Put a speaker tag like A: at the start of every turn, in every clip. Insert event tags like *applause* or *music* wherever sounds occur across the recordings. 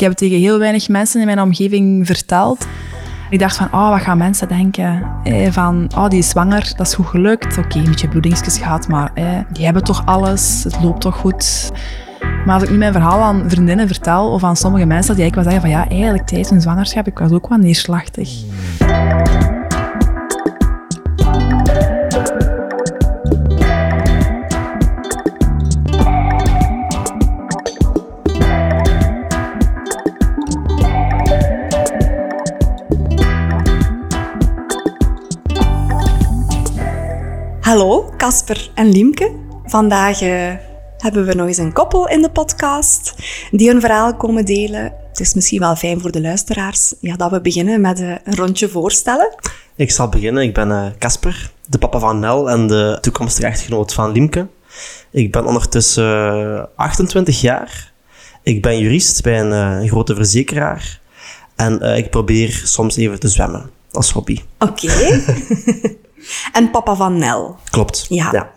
A: Ik heb het tegen heel weinig mensen in mijn omgeving verteld. Ik dacht van, oh, wat gaan mensen denken? Eh, van, oh, die is zwanger, dat is goed gelukt. Oké, een beetje bloedingsjes gehad, maar eh, die hebben toch alles, het loopt toch goed. Maar als ik nu mijn verhaal aan vriendinnen vertel, of aan sommige mensen, die eigenlijk wel zeggen van, ja, eigenlijk tijdens een zwangerschap, ik was ook wel neerslachtig.
B: Hallo, Casper en Liemke. Vandaag eh, hebben we nog eens een koppel in de podcast die hun verhaal komen delen. Het is misschien wel fijn voor de luisteraars ja, dat we beginnen met eh, een rondje voorstellen.
C: Ik zal beginnen. Ik ben eh, Casper, de papa van Nel en de toekomstige echtgenoot van Liemke. Ik ben ondertussen 28 jaar. Ik ben jurist bij een, een grote verzekeraar. En ik probeer soms even te zwemmen als hobby.
B: Oké. *laughs* *laughs* En papa van Nel.
C: Klopt.
B: Ja.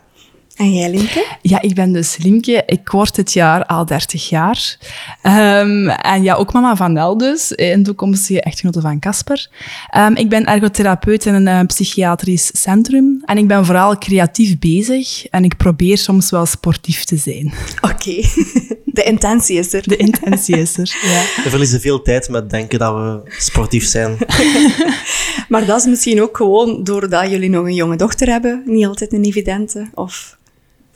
B: En jij, Limke?
A: Ja, ik ben dus Limke. Ik word dit jaar al 30 jaar. Um, en ja, ook mama van Nel dus. In toekomstige echtgenote van Casper. Um, ik ben ergotherapeut in een uh, psychiatrisch centrum. En ik ben vooral creatief bezig. En ik probeer soms wel sportief te zijn.
B: Oké. *laughs* De intentie is er.
A: De intentie is er, ja.
C: We verliezen veel tijd met denken dat we sportief zijn. *laughs*
B: maar dat is misschien ook gewoon doordat jullie nog een jonge dochter hebben. Niet altijd een evidente, of...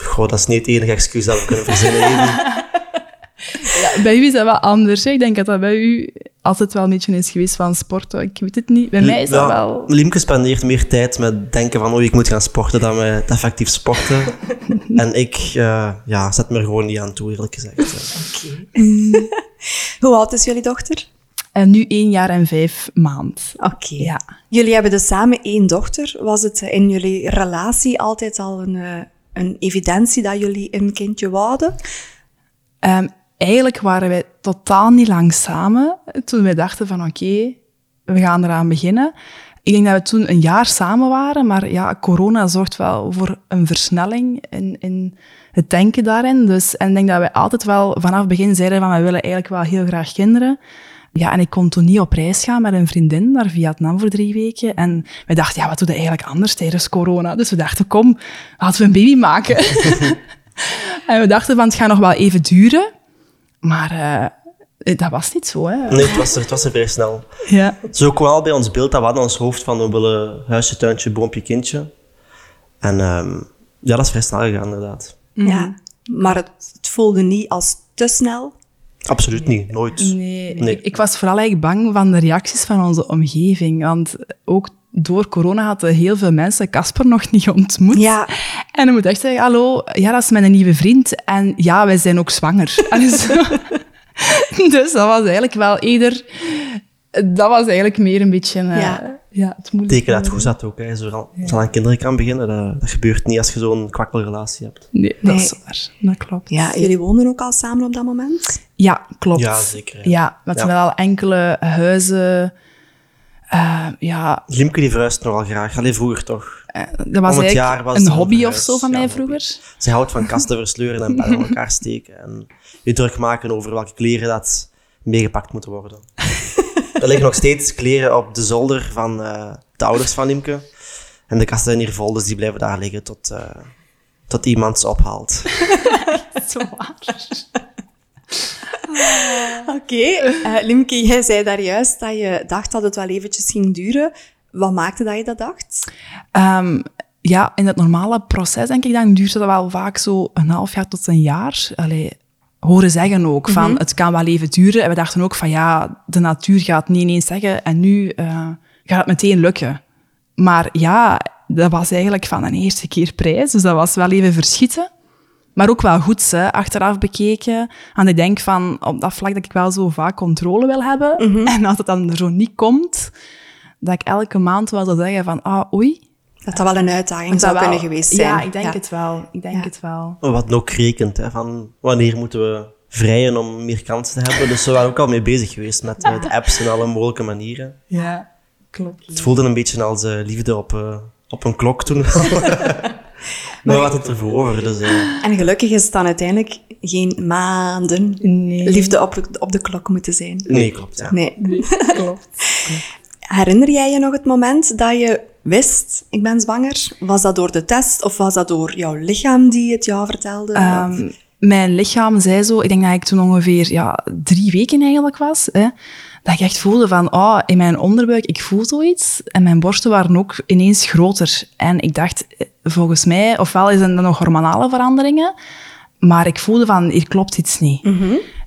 C: Goh, dat is niet het enige excuus dat we kunnen verzinnen. *laughs*
A: ja, bij u is dat wel anders. Hè? Ik denk dat dat bij u altijd wel een beetje is geweest van sporten. Ik weet het niet. Bij mij is dat wel...
C: Liemke spendeert meer tijd met denken van oh, ik moet gaan sporten dan met effectief sporten. *laughs* en ik uh, ja, zet me er gewoon niet aan toe, eerlijk gezegd. *laughs*
B: Oké. Hoe oud is jullie dochter?
A: En nu één jaar en vijf maand.
B: Oké. Ja. Jullie hebben dus samen één dochter. Was het in jullie relatie altijd al een, eh, een evidentie dat jullie een kindje wouden?
A: Um, eigenlijk waren wij totaal niet lang samen toen wij dachten van oké, we gaan eraan beginnen. Ik denk dat we toen een jaar samen waren, maar ja, corona zorgt wel voor een versnelling in, in het denken daarin. Dus, en ik denk dat wij altijd wel vanaf het begin zeiden van we willen eigenlijk wel heel graag kinderen. Ja, en ik kon toen niet op reis gaan met een vriendin naar Vietnam voor drie weken. En we dachten, ja, wat doen we eigenlijk anders tijdens corona? Dus we dachten, kom, laten we een baby maken. *laughs* en we dachten van, het gaat nog wel even duren. Maar uh, dat was niet zo, hè?
C: Nee, het was er, het was er vrij snel.
A: Ja.
C: Het is ook wel bij ons beeld dat we hadden ons hoofd van we willen huisje, tuintje, boompje, kindje. En um, ja, dat is vrij snel gegaan, inderdaad.
B: Ja, maar het, het voelde niet als te snel.
C: Absoluut niet, nooit.
A: Nee, nee. Ik, ik, was vooral eigenlijk bang van de reacties van onze omgeving. Want ook door corona hadden heel veel mensen Casper nog niet ontmoet.
B: Ja.
A: En dan moet echt zeggen, hallo, ja, dat is mijn nieuwe vriend. En ja, wij zijn ook zwanger. *laughs* *laughs* dus dat was eigenlijk wel eerder... Dat was eigenlijk meer een beetje... Uh, ja. ja. het moeilijk.
C: Teken dat het goed zat ook. Hè. Zo ja. aan kinderen kan beginnen, dat, dat, gebeurt niet als je zo'n kwakkelrelatie hebt.
A: Nee, dat is waar. Dat klopt.
B: Ja, jullie woonden ook al samen op dat moment?
A: Ja, klopt.
C: Ja, zeker.
A: Ja, ja met wel al enkele huizen uh, ja.
C: Limke die verhuist nogal graag. Alleen vroeger toch.
A: Uh, dat was eigenlijk jaar was een hobby of zo van mij vroeger.
C: Ze houdt van kasten *laughs* versleuren en bij elkaar steken. En je druk maken over welke kleren dat meegepakt moeten worden. Er liggen nog steeds kleren op de zolder van uh, de ouders van Limke. En de kasten zijn hier vol, dus die blijven daar liggen tot, tot iemand ze ophaalt. *laughs*
A: Zo waar.
B: Oké, okay. uh, Limke, jij zei daar juist dat je dacht dat het wel eventjes ging duren. Wat maakte dat je dat dacht?
A: Um, ja, in het normale proces denk ik dan duurt dat wel vaak zo een half jaar tot een jaar. Allee, horen zeggen ook van mhm. het kan wel even duren. En we dachten ook van ja, de natuur gaat niet ineens zeggen en nu uh, gaat het meteen lukken. Maar ja, dat was eigenlijk van een eerste keer prijs, dus dat was wel even verschieten. Maar ook wel goed, hè, achteraf bekeken. En ik denk van, op dat vlak dat ik wel zo vaak controle wil hebben. Mhm. *laughs* En als het dan er zo niet komt, dat ik elke maand wel zou zeggen van, ah, oei.
B: Dat dat wel een uitdaging zou kunnen geweest zijn.
A: Ja, ik denk het wel. Ik denk het wel.
C: Wat ook rekent, hè, van wanneer moeten we vrijen om meer kansen te hebben. Dus we waren ook al mee bezig geweest met, met *laughs* apps en alle mogelijke manieren.
A: Ja, klopt.
C: Het voelde een beetje als uh, liefde op, uh, op een klok toen. *laughs* Maar wat het ervoor over, dus... eh,
B: En gelukkig is het dan uiteindelijk geen maanden
A: Nee.
B: liefde op, op de klok moeten zijn.
C: nee, klopt, ja.
B: Nee. *laughs*
A: Klopt.
B: Herinner jij je nog het moment dat je wist, ik ben zwanger? Was dat door de test of was dat door jouw lichaam die het jou vertelde?
A: Ehm, mijn lichaam zei zo, ik denk dat ik toen ongeveer ja, drie weken eigenlijk was, hè, dat ik echt voelde van, oh, in mijn onderbuik, ik voel zoiets. En mijn borsten waren ook ineens groter. En ik dacht, eh, volgens mij, ofwel is dan nog hormonale veranderingen, maar ik voelde van, hier klopt iets niet.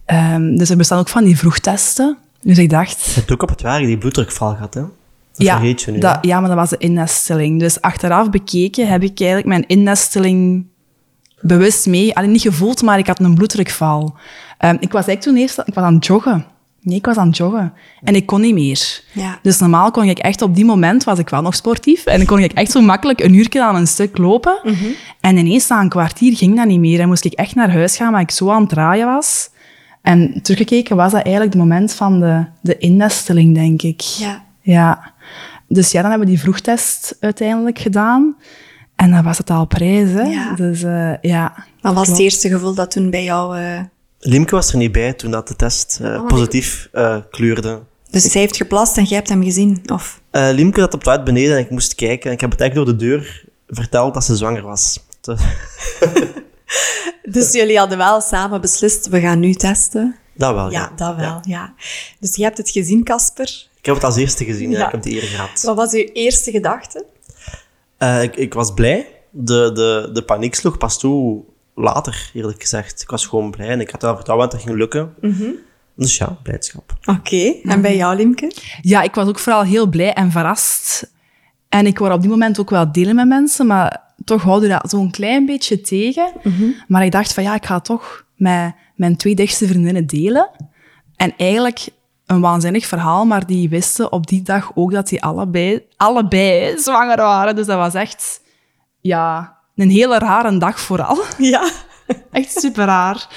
A: Ehm, dus er bestaan ook van die vroegtesten. Dus ik dacht...
C: Je hebt ook op het werk die bloeddrukval gehad, hè? Dat
A: ja,
C: vergeet je nu.
A: dat, ja, maar dat was de innesteling. Dus achteraf bekeken heb ik eigenlijk mijn innesteling bewust mee. Alleen niet gevoeld, maar ik had een bloeddrukval. Ehm, ik was eigenlijk toen eerst ik was aan het joggen. Nee, ik was aan het joggen. En ik kon niet meer.
B: Ja.
A: Dus normaal kon ik echt op die moment, was ik wel nog sportief, en dan kon ik echt zo makkelijk een uurtje aan een stuk lopen. En ineens na een kwartier ging dat niet meer. En moest ik echt naar huis gaan, maar ik zo aan het draaien was. En teruggekeken was dat eigenlijk het moment van de, de innesteling, denk ik.
B: Ja.
A: Ja. Dus ja, dan hebben we die vroegtest uiteindelijk gedaan. En dan was het al prijs, hè.
B: Ja.
A: Dus eh, ja.
B: Wat was het eerste gevoel dat toen bij jou... eh,
C: Limke was er niet bij toen dat de test
A: Oh,
C: eh, positief eh, kleurde.
B: Dus zij heeft geplast en jij hebt hem gezien? Of...
C: Eh Limke zat op het beneden en ik moest kijken. En ik heb het eigenlijk door de deur verteld dat ze zwanger was. Te- *laughs*
B: Dus jullie hadden wel samen beslist, we gaan nu testen?
C: Dat wel, ja.
B: Ja, dat wel, ja. Dus je hebt het gezien, Casper.
C: Ik heb het als eerste gezien, ja.
B: Ja.
C: ik heb de eer gehad.
B: Wat was uw eerste gedachte?
C: Eh, ik, ik was blij. De, de, de paniek sloeg pas toe later, eerlijk gezegd. Ik was gewoon blij en ik had wel vertrouwen dat het ging lukken.
B: Mhm.
C: Dus ja, blijdschap.
B: Oké, en bij jou, Limke?
A: Ja, ik was ook vooral heel blij en verrast. En ik wou op die moment ook wel delen met mensen, maar toch houden dat zo'n klein beetje tegen. Maar ik dacht van ja, ik ga toch met mijn twee dichtste vriendinnen delen. En eigenlijk een waanzinnig verhaal, maar die wisten op die dag ook dat die allebei, allebei zwanger waren. Dus dat was echt, ja, een hele rare dag vooral. *laughs*
B: Ja.
A: Echt super raar.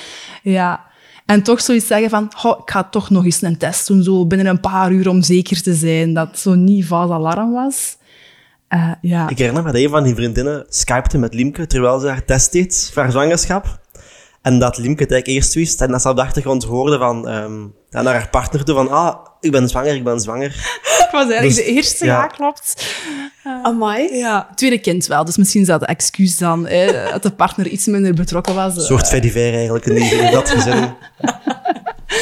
A: Ja. En toch zoiets zeggen van, "Goh, ik ga toch nog eens een test doen, zo binnen een paar uur, om zeker te zijn dat het zo niet vals alarm was. Eh, ja.
C: Ik herinner me dat een van die vriendinnen skypte met Limke terwijl ze haar test deed voor haar zwangerschap. En dat Limke het eigenlijk eerst wist en dat ze op de achtergrond hoorde van, ehm, naar haar partner toe van, ah, ik ben zwanger, ik ben zwanger.
A: Ik *laughs* was eigenlijk
C: Dus,
A: de eerste, ja,
C: ja.
A: klopt.
B: Amai.
A: Ja, tweede kind wel, dus misschien is dat de excuus dan, hè, *laughs* dat de partner iets minder betrokken was.
C: Een soort fediver eigenlijk in, die, in dat gezin. *laughs*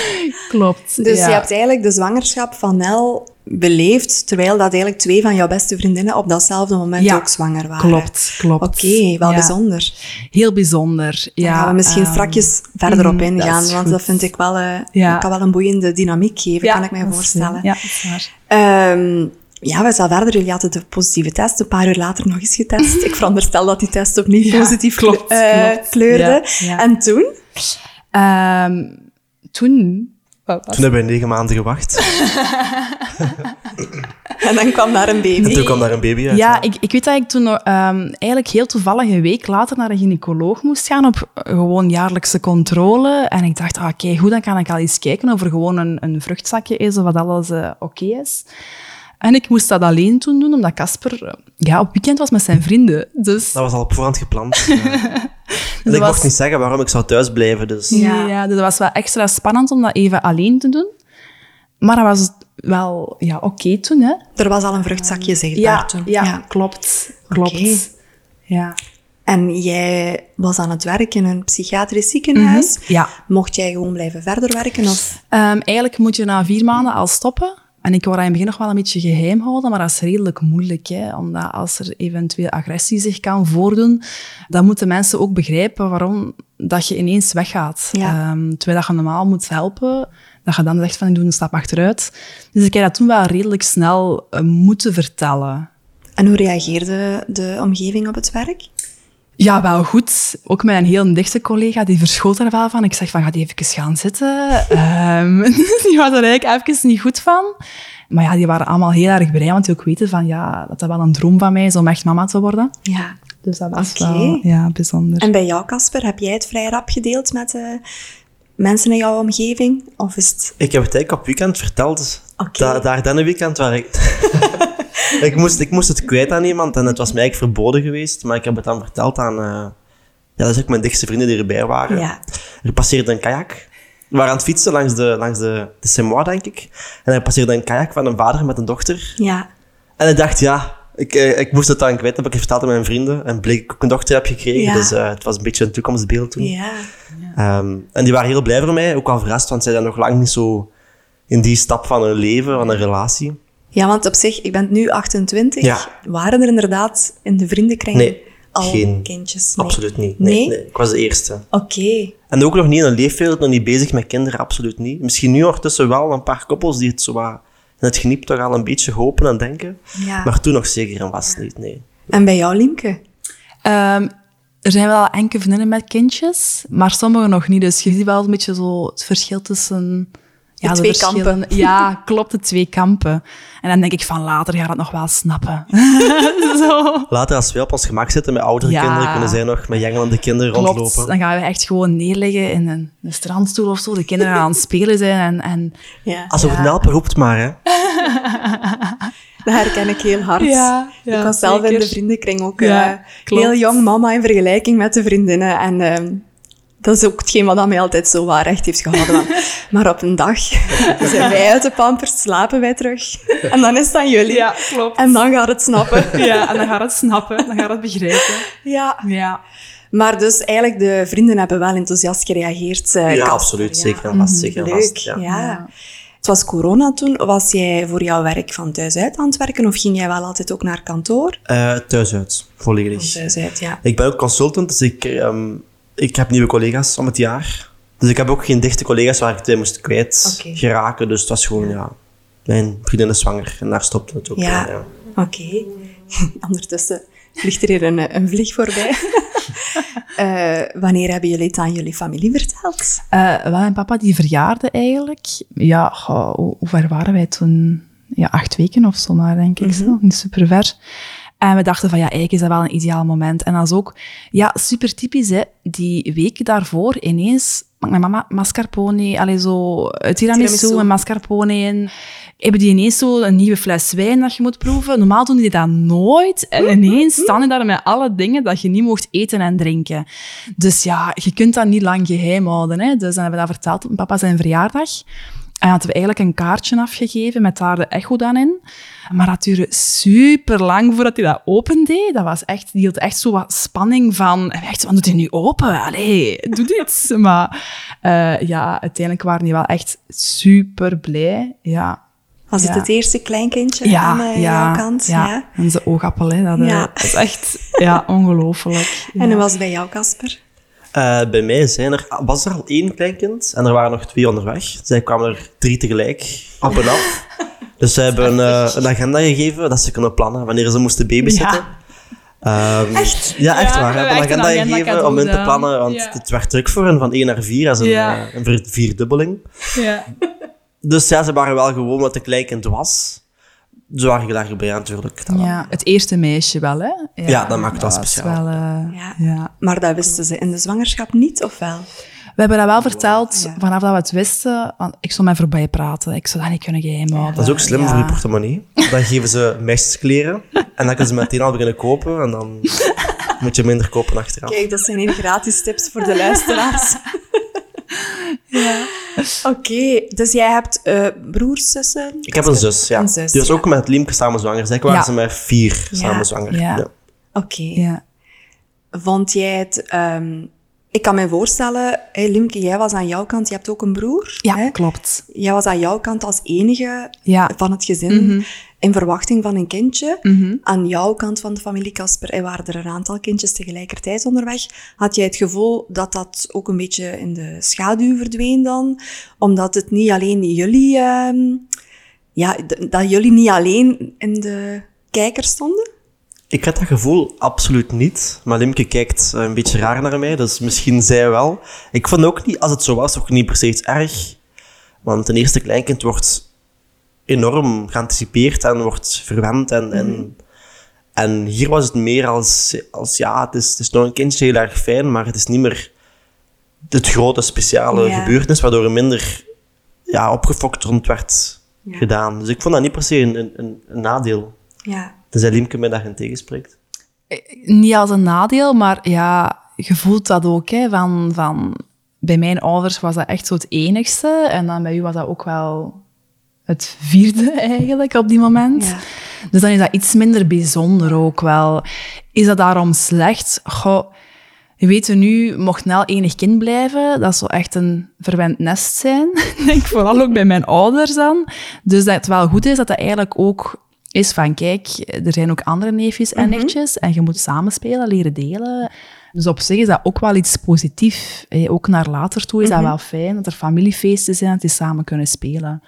C: *laughs*
A: Klopt.
B: Dus
A: ja.
B: je hebt eigenlijk de zwangerschap van Nel beleefd, terwijl dat eigenlijk twee van jouw beste vriendinnen op datzelfde moment
A: Ja,
B: ook zwanger waren.
A: Klopt, klopt.
B: Oké, wel
A: Ja.
B: bijzonder.
A: Heel bijzonder. Ja,
B: Daar gaan we misschien
A: ehm,
B: strakjes verder op
A: mm, dat
B: ingaan, want
A: goed.
B: dat vind ik wel,
A: Ja.
B: kan wel een boeiende dynamiek geven, kan ik mij
A: is-
B: voorstellen.
A: Ja, dat is waar.
B: Ehm, ja, we gaan verder. Jullie hadden de positieve test, een paar uur later nog eens getest. *laughs* ik veronderstel dat die test opnieuw positief
A: klopt,
B: eh,
A: klopt.
B: kleurde. En toen?
A: Ehm, toen... wat was
C: Toen hebben we negen maanden gewacht. *laughs*
B: En dan kwam daar een baby.
C: En toen kwam daar een baby uit.
A: Ja, ik, ik weet dat ik toen ehm, eigenlijk heel toevallig een week later naar een gynaecoloog moest gaan op eh, gewoon jaarlijkse controle. En ik dacht, ah, oké, goed, dan kan ik al eens kijken of er gewoon een, een vruchtzakje is of wat alles eh, oké is. En ik moest dat alleen toen doen, omdat Casper eh, ja, op weekend was met zijn vrienden. Dus
C: Dat was al op voorhand gepland. Ja. *laughs* En ik
A: was-
C: mocht niet zeggen waarom ik zou thuis blijven, dus...
B: Ja.
A: ja. dus dat was wel extra spannend om dat even alleen te doen. Maar dat was wel ja, oké toen, hè.
B: Er was al een vruchtzakje zichtbaar toen.
A: ja, klopt. Klopt. Ja.
B: En jij was aan het werken in een psychiatrisch ziekenhuis.
A: ja.
B: Mocht jij gewoon blijven verder werken? Of...
A: Ehm, eigenlijk moet je na vier maanden al stoppen. En ik wou dat in het begin nog wel een beetje geheim houden, maar dat is redelijk moeilijk. Hè? Omdat als er eventueel agressie zich kan voordoen, dan moeten mensen ook begrijpen waarom dat je ineens weggaat.
B: Ja.
A: Ehm, terwijl dat je normaal moet helpen, dat je dan zegt van ik doe een stap achteruit. Dus ik heb dat toen wel redelijk snel eh, moeten vertellen.
B: En hoe reageerde de omgeving op het werk?
A: Ja, wel goed. Ook met een heel dichte collega, die verschoot er wel van. Ik zeg van, ga die even gaan zitten. Ehm, *laughs* die was er eigenlijk even niet goed van. Maar ja, die waren allemaal heel erg blij, want die ook weten van, ja, dat dat wel een droom van mij is om echt mama te worden.
B: Ja.
A: Dus dat was wel ja, bijzonder.
B: En bij jou, Casper, heb jij het vrij rap gedeeld met eh, mensen in jouw omgeving? Of is het...
C: Ik heb het eigenlijk op weekend verteld.
B: Oké.
C: Da daar dan een weekend waar ik... *laughs* *laughs* ik, moest, ik moest het kwijt aan iemand en het was mij eigenlijk verboden geweest. Maar ik heb het dan verteld aan... eh, ja, dat is ook mijn dichtste vrienden die erbij waren.
B: Ja.
C: Er passeerde een kajak. We waren aan het fietsen langs de, langs de, de Semois, denk ik. En er passeerde een kajak van een vader met een dochter.
B: Ja.
C: En ik dacht, ja, ik, eh, ik moest het dan kwijt hebben. Ik verteld aan mijn vrienden. En bleek ik ook een dochter heb gekregen.
B: Ja.
C: Dus eh, het was een beetje een toekomstbeeld toen.
B: Ja.
C: Ehm, en die waren heel blij voor mij. Ook al verrast, want zij zijn nog lang niet zo in die stap van hun leven, van een relatie.
B: Ja, want op zich, ik ben nu 28.
C: Ja.
B: Waren er inderdaad in de vriendenkring
C: Nee,
B: al
C: geen-
B: kindjes? Nee.
C: Absoluut niet. Nee,
B: Nee?
C: nee, ik was de eerste.
B: Oké.
C: En ook nog niet in een leefwereld, nog niet bezig met kinderen, absoluut niet. Misschien nu ondertussen wel een paar koppels die het zo wat in het geniep toch al een beetje hopen en denken.
B: Ja.
C: Maar toen nog zeker en vast niet, nee.
B: En bij jou, Liemke?
A: Ehm, er zijn wel enkele vriendinnen met kindjes, maar sommige nog niet. Dus je ziet wel een beetje zo het verschil tussen... Ja,
B: twee
A: verschillen-
B: kampen. *laughs*
A: Ja, klopt, de twee kampen. En dan denk ik van later ga dat nog wel snappen. *laughs* zo.
C: Later, als we op ons gemak zitten met oudere
A: Ja.
C: kinderen, kunnen zij nog met jengelende kinderen
A: Klopt,
C: rondlopen.
A: dan gaan we echt gewoon neerleggen in een, een strandstoel of zo. De kinderen gaan aan het spelen zijn en... en
B: Ja.
C: Als we
A: Ja.
C: het helpen, roept maar, hè. *laughs*
B: Dat herken ik heel hard.
A: Ja, ja,
B: ik was zelf in de vriendenkring ook
A: Ja,
B: eh, heel jong mama in vergelijking met de vriendinnen. En ehm, dat is ook hetgeen wat dat mij altijd zo waar recht heeft gehouden. Want- *laughs* maar op een dag *laughs* zijn wij uit de pampers, slapen wij terug. En dan is het aan jullie.
A: Ja, klopt.
B: En dan gaat het snappen. *laughs*
A: Ja, en dan gaat het snappen, dan gaat het begrijpen.
B: Ja.
A: Ja.
B: Maar dus eigenlijk, de vrienden hebben wel enthousiast gereageerd. eh,
C: Ja, absoluut.
B: ja.
C: Zeker en vast. Zeker en
B: Leuk,
C: vast.
B: ja.
C: Ja.
B: Het was corona toen. Was jij voor jouw werk van thuis uit aan het werken? Of ging jij wel altijd ook naar kantoor?
C: Eh, thuis uit, volledig.
B: Van thuis uit, ja.
C: Ik ben ook consultant, dus ik, ehm, ik heb nieuwe collega's om het jaar. Dus ik heb ook geen dichte collega's waar ik twee moest kwijt geraken. Dus het was gewoon, ja, mijn vriendin is zwanger en daar stopte het ook.
B: Ja. Oké. *laughs* Ondertussen vliegt er hier een, een vlieg voorbij. *laughs* Eh, wanneer hebben jullie het aan jullie familie verteld?
A: Eh, wel, mijn papa die verjaarde eigenlijk. Ja, goh, hoe, hoe ver waren wij toen? Ja, acht weken of zo maar, denk ik. Zo. Niet super ver. En we dachten van, ja, eigenlijk is dat wel een ideaal moment. En dat is ook, ja, super typisch, hè. Die week daarvoor ineens maakt mijn mama mascarpone, allee, zo tiramisu,
B: Tiramisu.
A: en mascarpone in. Hebben die ineens zo een nieuwe fles wijn dat je moet proeven? Normaal doen die dat nooit. En ineens staan die daar met alle dingen dat je niet mocht eten en drinken. Dus ja, je kunt dat niet lang geheim houden. Hè? Dus dan hebben we dat verteld op mijn papa zijn verjaardag. En hadden we eigenlijk een kaartje afgegeven met daar de echo dan in. Maar dat duurde super lang voordat hij dat opendeed. Dat was echt, die hield echt zo wat spanning van. Echt, wat doet hij nu open? Allee, doe dit. *laughs* Maar eh, ja, uiteindelijk waren die wel echt super blij. Ja,
B: Was het
A: Ja.
B: het eerste kleinkindje
A: ja,
B: aan eh,
A: ja,
B: jouw kant?
A: Ja, en zijn oogappel, hè, dat, eh,
B: Ja.
A: dat is echt ja, *laughs* ongelooflijk.
B: En hoe was het bij jou, Casper?
C: Eh, bij mij zijn er, was er al één kleinkind en er waren nog twee onderweg. Zij kwamen er drie tegelijk, op en af. *laughs* Dus ze hebben eh, een agenda gegeven dat ze kunnen plannen wanneer ze moesten babysitten. Ehm,
B: Echt?
C: Ja, echt
A: Ja,
C: waar.
A: we
C: Ze
A: hebben
C: een
A: echt
C: agenda
A: agenda
C: gegeven om in te plannen, want
A: Ja.
C: het werd druk voor hen, van 1 naar 4, als een,
A: Ja.
C: eh, een vierdubbeling.
A: Ja.
C: Dus ja, ze waren wel gewoon wat een kleinkind was. Ze waren daar bij natuurlijk. Dat-
A: Ja, het eerste meisje wel, hè? Ja,
C: Ja, dat maakt het wel speciaal.
A: Wel, eh,
B: Ja.
A: ja.
B: Maar dat wisten ze in de zwangerschap niet, of wel?
A: We hebben dat wel verteld
B: Ja.
A: vanaf dat we het wisten. Want ik zou mij voorbij praten. Ik zou dat niet kunnen geheim houden.
C: Dat is ook slim
A: Ja.
C: voor je portemonnee. Dan geven ze meisjeskleren en dan kunnen ze meteen al beginnen kopen en dan *laughs* moet je minder kopen achteraf.
B: Kijk, dat zijn hier gratis tips voor de luisteraars. *laughs*
A: Ja.
B: Oké, dus jij hebt eh, broers, zussen?
C: Ik heb een zus, ja.
B: Een zus,
C: Die was
B: ja.
C: ook met Liemke samen zwanger. Zij waren
A: Ja.
C: ze met vier
B: Ja.
C: samen zwanger.
A: Ja.
C: Ja.
B: Oké.
A: Ja.
B: Vond jij het... ehm, ik kan me voorstellen, hey, Limke, jij was aan jouw kant, je hebt ook een broer.
A: Ja,
B: hè?
A: klopt.
B: Jij was aan jouw kant als enige
A: Ja.
B: van het gezin
A: Mhm.
B: in verwachting van een kindje.
A: Mhm.
B: Aan jouw kant van de familie Casper er waren er een aantal kindjes tegelijkertijd onderweg. Had jij het gevoel dat dat ook een beetje in de schaduw verdween dan? Omdat het niet alleen jullie... ehm, ja, dat jullie niet alleen in de kijker stonden?
C: Ik had dat gevoel absoluut niet. Maar Limke kijkt eh, een beetje raar naar mij, dus misschien zij wel. Ik vond ook niet, als het zo was, ook niet per se iets erg. Want een eerste kleinkind wordt enorm geanticipeerd en wordt verwend. En, en, en hier was het meer als, als ja, het is, het is nog een kindje heel erg fijn, maar het is niet meer het grote speciale
B: Ja.
C: gebeurtenis, waardoor er minder ja, opgefokt rond werd
B: Ja.
C: gedaan. Dus ik vond dat niet per se een, een, een nadeel.
B: Ja.
C: Tenzij Liemke mij daarin tegenspreekt.
A: Niet als een nadeel, maar ja, je voelt dat ook. Hè, van, van, bij mijn ouders was dat echt zo het enigste. En dan bij u was dat ook wel het vierde *laughs* eigenlijk op die moment.
B: Ja.
A: Dus dan is dat iets minder bijzonder ook wel. Is dat daarom slecht? Goh, je weet nu, mocht Nel enig kind blijven, dat zou echt een verwend nest zijn. *laughs* Denk vooral ook bij mijn ouders dan. Dus dat het wel goed is dat dat eigenlijk ook is van, kijk, er zijn ook andere neefjes en nichtjes en je moet samenspelen, leren delen. Dus op zich is dat ook wel iets positiefs. hè. Ook naar later toe is dat wel fijn, dat er familiefeesten zijn, dat die samen kunnen spelen.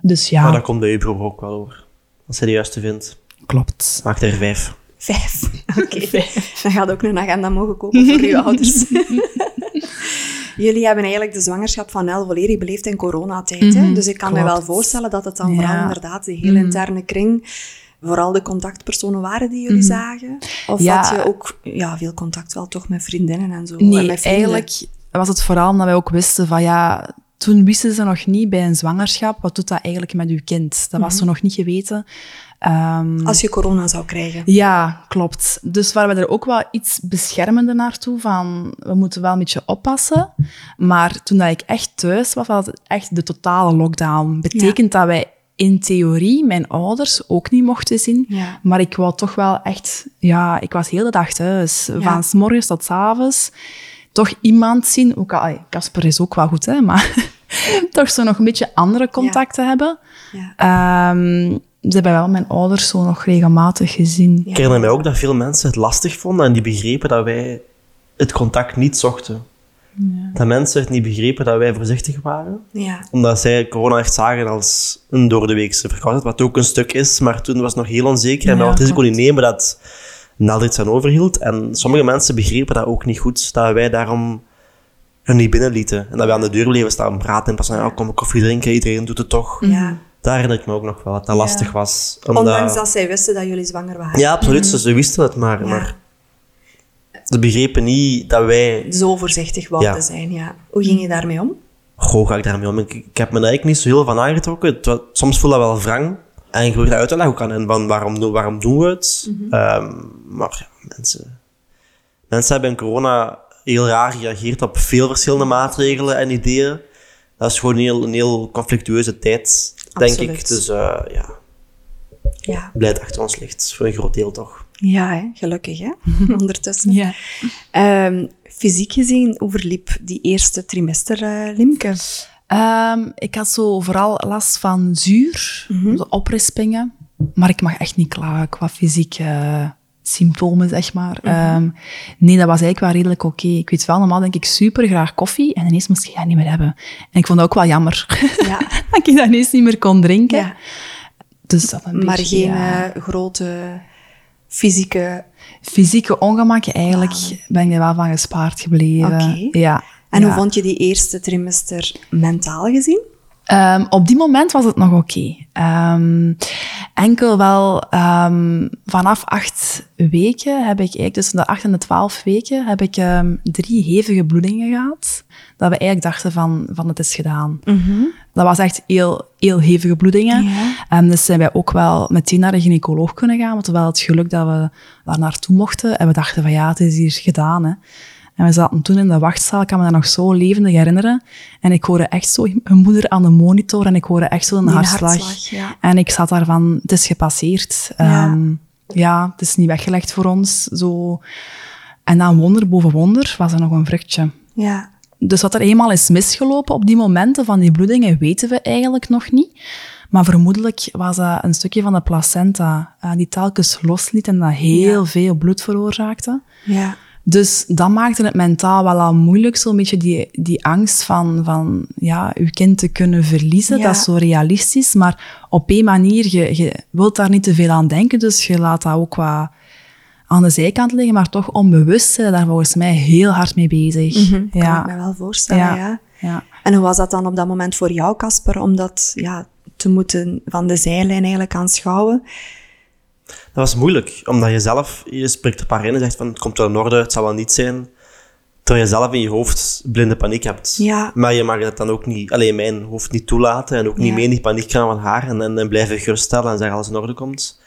A: Dus ja,
C: Maar dat komt bij je broer ook wel over. Als hij de juiste vindt.
A: klopt.
C: Maakt er vijf.
B: Vijf. *laughs* Oké. Dan gaat ook een agenda mogen kopen voor uw *laughs* ouders. Jullie hebben eigenlijk de zwangerschap van Nel volledig beleefd in coronatijd. hè? Dus ik kan me wel voorstellen dat het dan
A: Ja.
B: vooral inderdaad de hele interne kring, vooral de contactpersonen waren die jullie zagen. Of
A: Ja.
B: had je ook ja, veel contact wel toch met vriendinnen en zo?
A: Nee, eigenlijk was het vooral omdat wij ook wisten van ja, toen wisten ze nog niet bij een zwangerschap, wat doet dat eigenlijk met uw kind? Dat was ze nog niet geweten. Ehm,
B: Als je corona zou krijgen.
A: ja, klopt. Dus waren we er ook wel iets beschermender naartoe van, we moeten wel een beetje oppassen. Maar toen dat ik echt thuis was, was het echt de totale lockdown. Betekent dat wij in theorie mijn ouders ook niet mochten zien.
B: Ja.
A: Maar ik wou toch wel echt, ja, ik was heel de dag thuis.
B: Ja.
A: Van s morgens tot s avonds. Toch iemand zien. Ook al, Casper is ook wel goed, hè, maar *laughs* toch zo nog een beetje andere contacten hebben.
B: Ja.
A: Ehm, ze hebben wel mijn ouders zo nog regelmatig gezien.
C: Ik herinner mij ook dat veel mensen het lastig vonden en die begrepen dat wij het contact niet zochten. Dat mensen het niet begrepen dat wij voorzichtig waren.
B: Ja.
C: Omdat zij corona echt zagen als een door de weekse verkoudheid, wat ook een stuk is, maar toen was het nog heel onzeker en
A: Ja,
C: had het risico niet nemen dat Nel iets aan overhield. En sommige mensen begrepen dat ook niet goed, dat wij daarom hun niet binnenlieten. En dat we aan de deur bleven staan praten en pas van, ja, kom koffie drinken, iedereen doet het toch.
B: ja.
C: Daar herinner ik me ook nog wel, dat dat lastig was. Omdat...
B: Ondanks dat zij wisten dat jullie zwanger waren.
C: Ja, absoluut, ze, ze wisten het, maar,
B: Ja.
C: maar ze begrepen niet dat wij...
B: Zo voorzichtig wouden
C: Ja.
B: zijn, ja. Hoe ging je daarmee om?
C: Goh, ga ik daarmee om? Ik, ik heb me daar eigenlijk niet zo heel van aangetrokken. Het soms voel dat wel wrang. En je probeert uit te leggen ook aan hen, van waarom, doen- waarom doen we het? Ehm, maar ja, mensen, mensen hebben in corona heel raar gereageerd op veel verschillende maatregelen en ideeën. Dat is gewoon een heel, een heel conflictueuze tijd, denk ik. Dus eh, ja,
B: Ja,
C: blij dat het achter ons ligt. Voor een groot deel toch.
B: ja hè? gelukkig hè, *laughs* *laughs* ondertussen.
A: Ja.
B: Ehm, fysiek gezien, hoe verliep die eerste trimester, eh, Limke?
A: Ehm, ik had zo vooral last van zuur, zo oprispingen. Maar ik mag echt niet klagen qua fysieke symptomen, zeg maar.
B: Mhm.
A: Ehm, nee, dat was eigenlijk wel redelijk oké. Ik weet wel, normaal denk ik super graag koffie. En ineens moest ik dat niet meer hebben. En ik vond dat ook wel jammer.
B: Ja. *laughs*
A: dat ik dat ineens niet meer kon drinken.
B: ja.
A: Dus dat een
B: Maar
A: beetje,
B: geen
A: ja.
B: eh, grote fysieke...
A: Fysieke ongemakken, eigenlijk ben ik er wel van gespaard gebleven.
B: Oké.
A: Ja.
B: En hoe vond je die eerste trimester mentaal gezien?
A: Ehm, op die moment was het nog oké. Ehm, enkel wel ehm, vanaf acht weken heb ik eigenlijk, tussen de acht en de twaalf weken, heb ik drie hevige bloedingen gehad. Dat we eigenlijk dachten van, van het is gedaan. Dat was echt heel, heel hevige bloedingen.
B: Ja.
A: Dus zijn wij ook wel meteen naar de gynaecoloog kunnen gaan. Want we hadden het geluk dat we daar naartoe mochten. En we dachten van ja, het is hier gedaan. Hè. En we zaten toen in de wachtzaal, ik kan me dat nog zo levendig herinneren. En ik hoorde echt zo mijn moeder aan de monitor en ik hoorde echt zo een hartslag.
B: hartslag, ja.
A: En ik zat daar van, het is gepasseerd.
B: Ja.
A: Ehm, ja, het is niet weggelegd voor ons. Zo. En dan wonder boven wonder was er nog een vruchtje.
B: Ja.
A: Dus wat er eenmaal is misgelopen op die momenten van die bloedingen, weten we eigenlijk nog niet. Maar vermoedelijk was dat een stukje van de placenta eh, die telkens losliet en dat heel veel bloed veroorzaakte.
B: Ja.
A: Dus dat maakte het mentaal wel al moeilijk, zo'n beetje die, die angst van, van ja, je kind te kunnen verliezen.
B: Ja.
A: Dat is zo realistisch, maar op één manier, je, je wilt daar niet te veel aan denken, dus je laat dat ook wat aan de zijkant liggen, maar toch onbewust zijn daar volgens mij heel hard mee bezig.
B: Kan
A: ja.
B: ik me wel voorstellen, ja.
A: Ja. Ja.
B: En hoe was dat dan op dat moment voor jou, Casper, om dat ja, te moeten van de zijlijn eigenlijk aanschouwen?
C: Dat was moeilijk, omdat je zelf, je spreekt een paar in en zegt van, het komt wel in orde, het zal wel niet zijn. Terwijl je zelf in je hoofd blinde paniek hebt.
B: Ja.
C: Maar je mag het dan ook niet, alleen mijn hoofd niet toelaten en ook niet
B: Ja.
C: meer in die paniek gaan van haar en, en, en blijven geruststellen en zeggen als het in orde komt.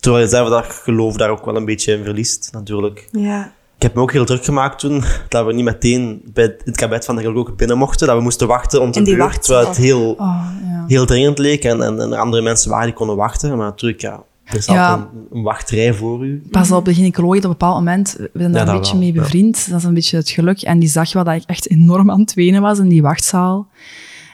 C: Terwijl je zelf dat geloof daar ook wel een beetje in verliest, natuurlijk.
B: Ja.
C: Ik heb me ook heel druk gemaakt toen, dat we niet meteen bij het kabinet van de ook binnen mochten. Dat we moesten wachten om te beurt, terwijl het heel,
A: Oh, ja.
C: heel dringend leek. En, en, en er andere mensen waren die konden wachten. Maar natuurlijk, ja, er is
A: Ja.
C: altijd een, een wachtrij voor u.
A: Pas op, de gynaecoloog op een bepaald moment, we zijn daar
C: Ja,
A: een beetje
C: wel,
A: mee
C: ja.
A: bevriend. Dat is een beetje het geluk. En die zag wel dat ik echt enorm aan het wenen was in die wachtzaal.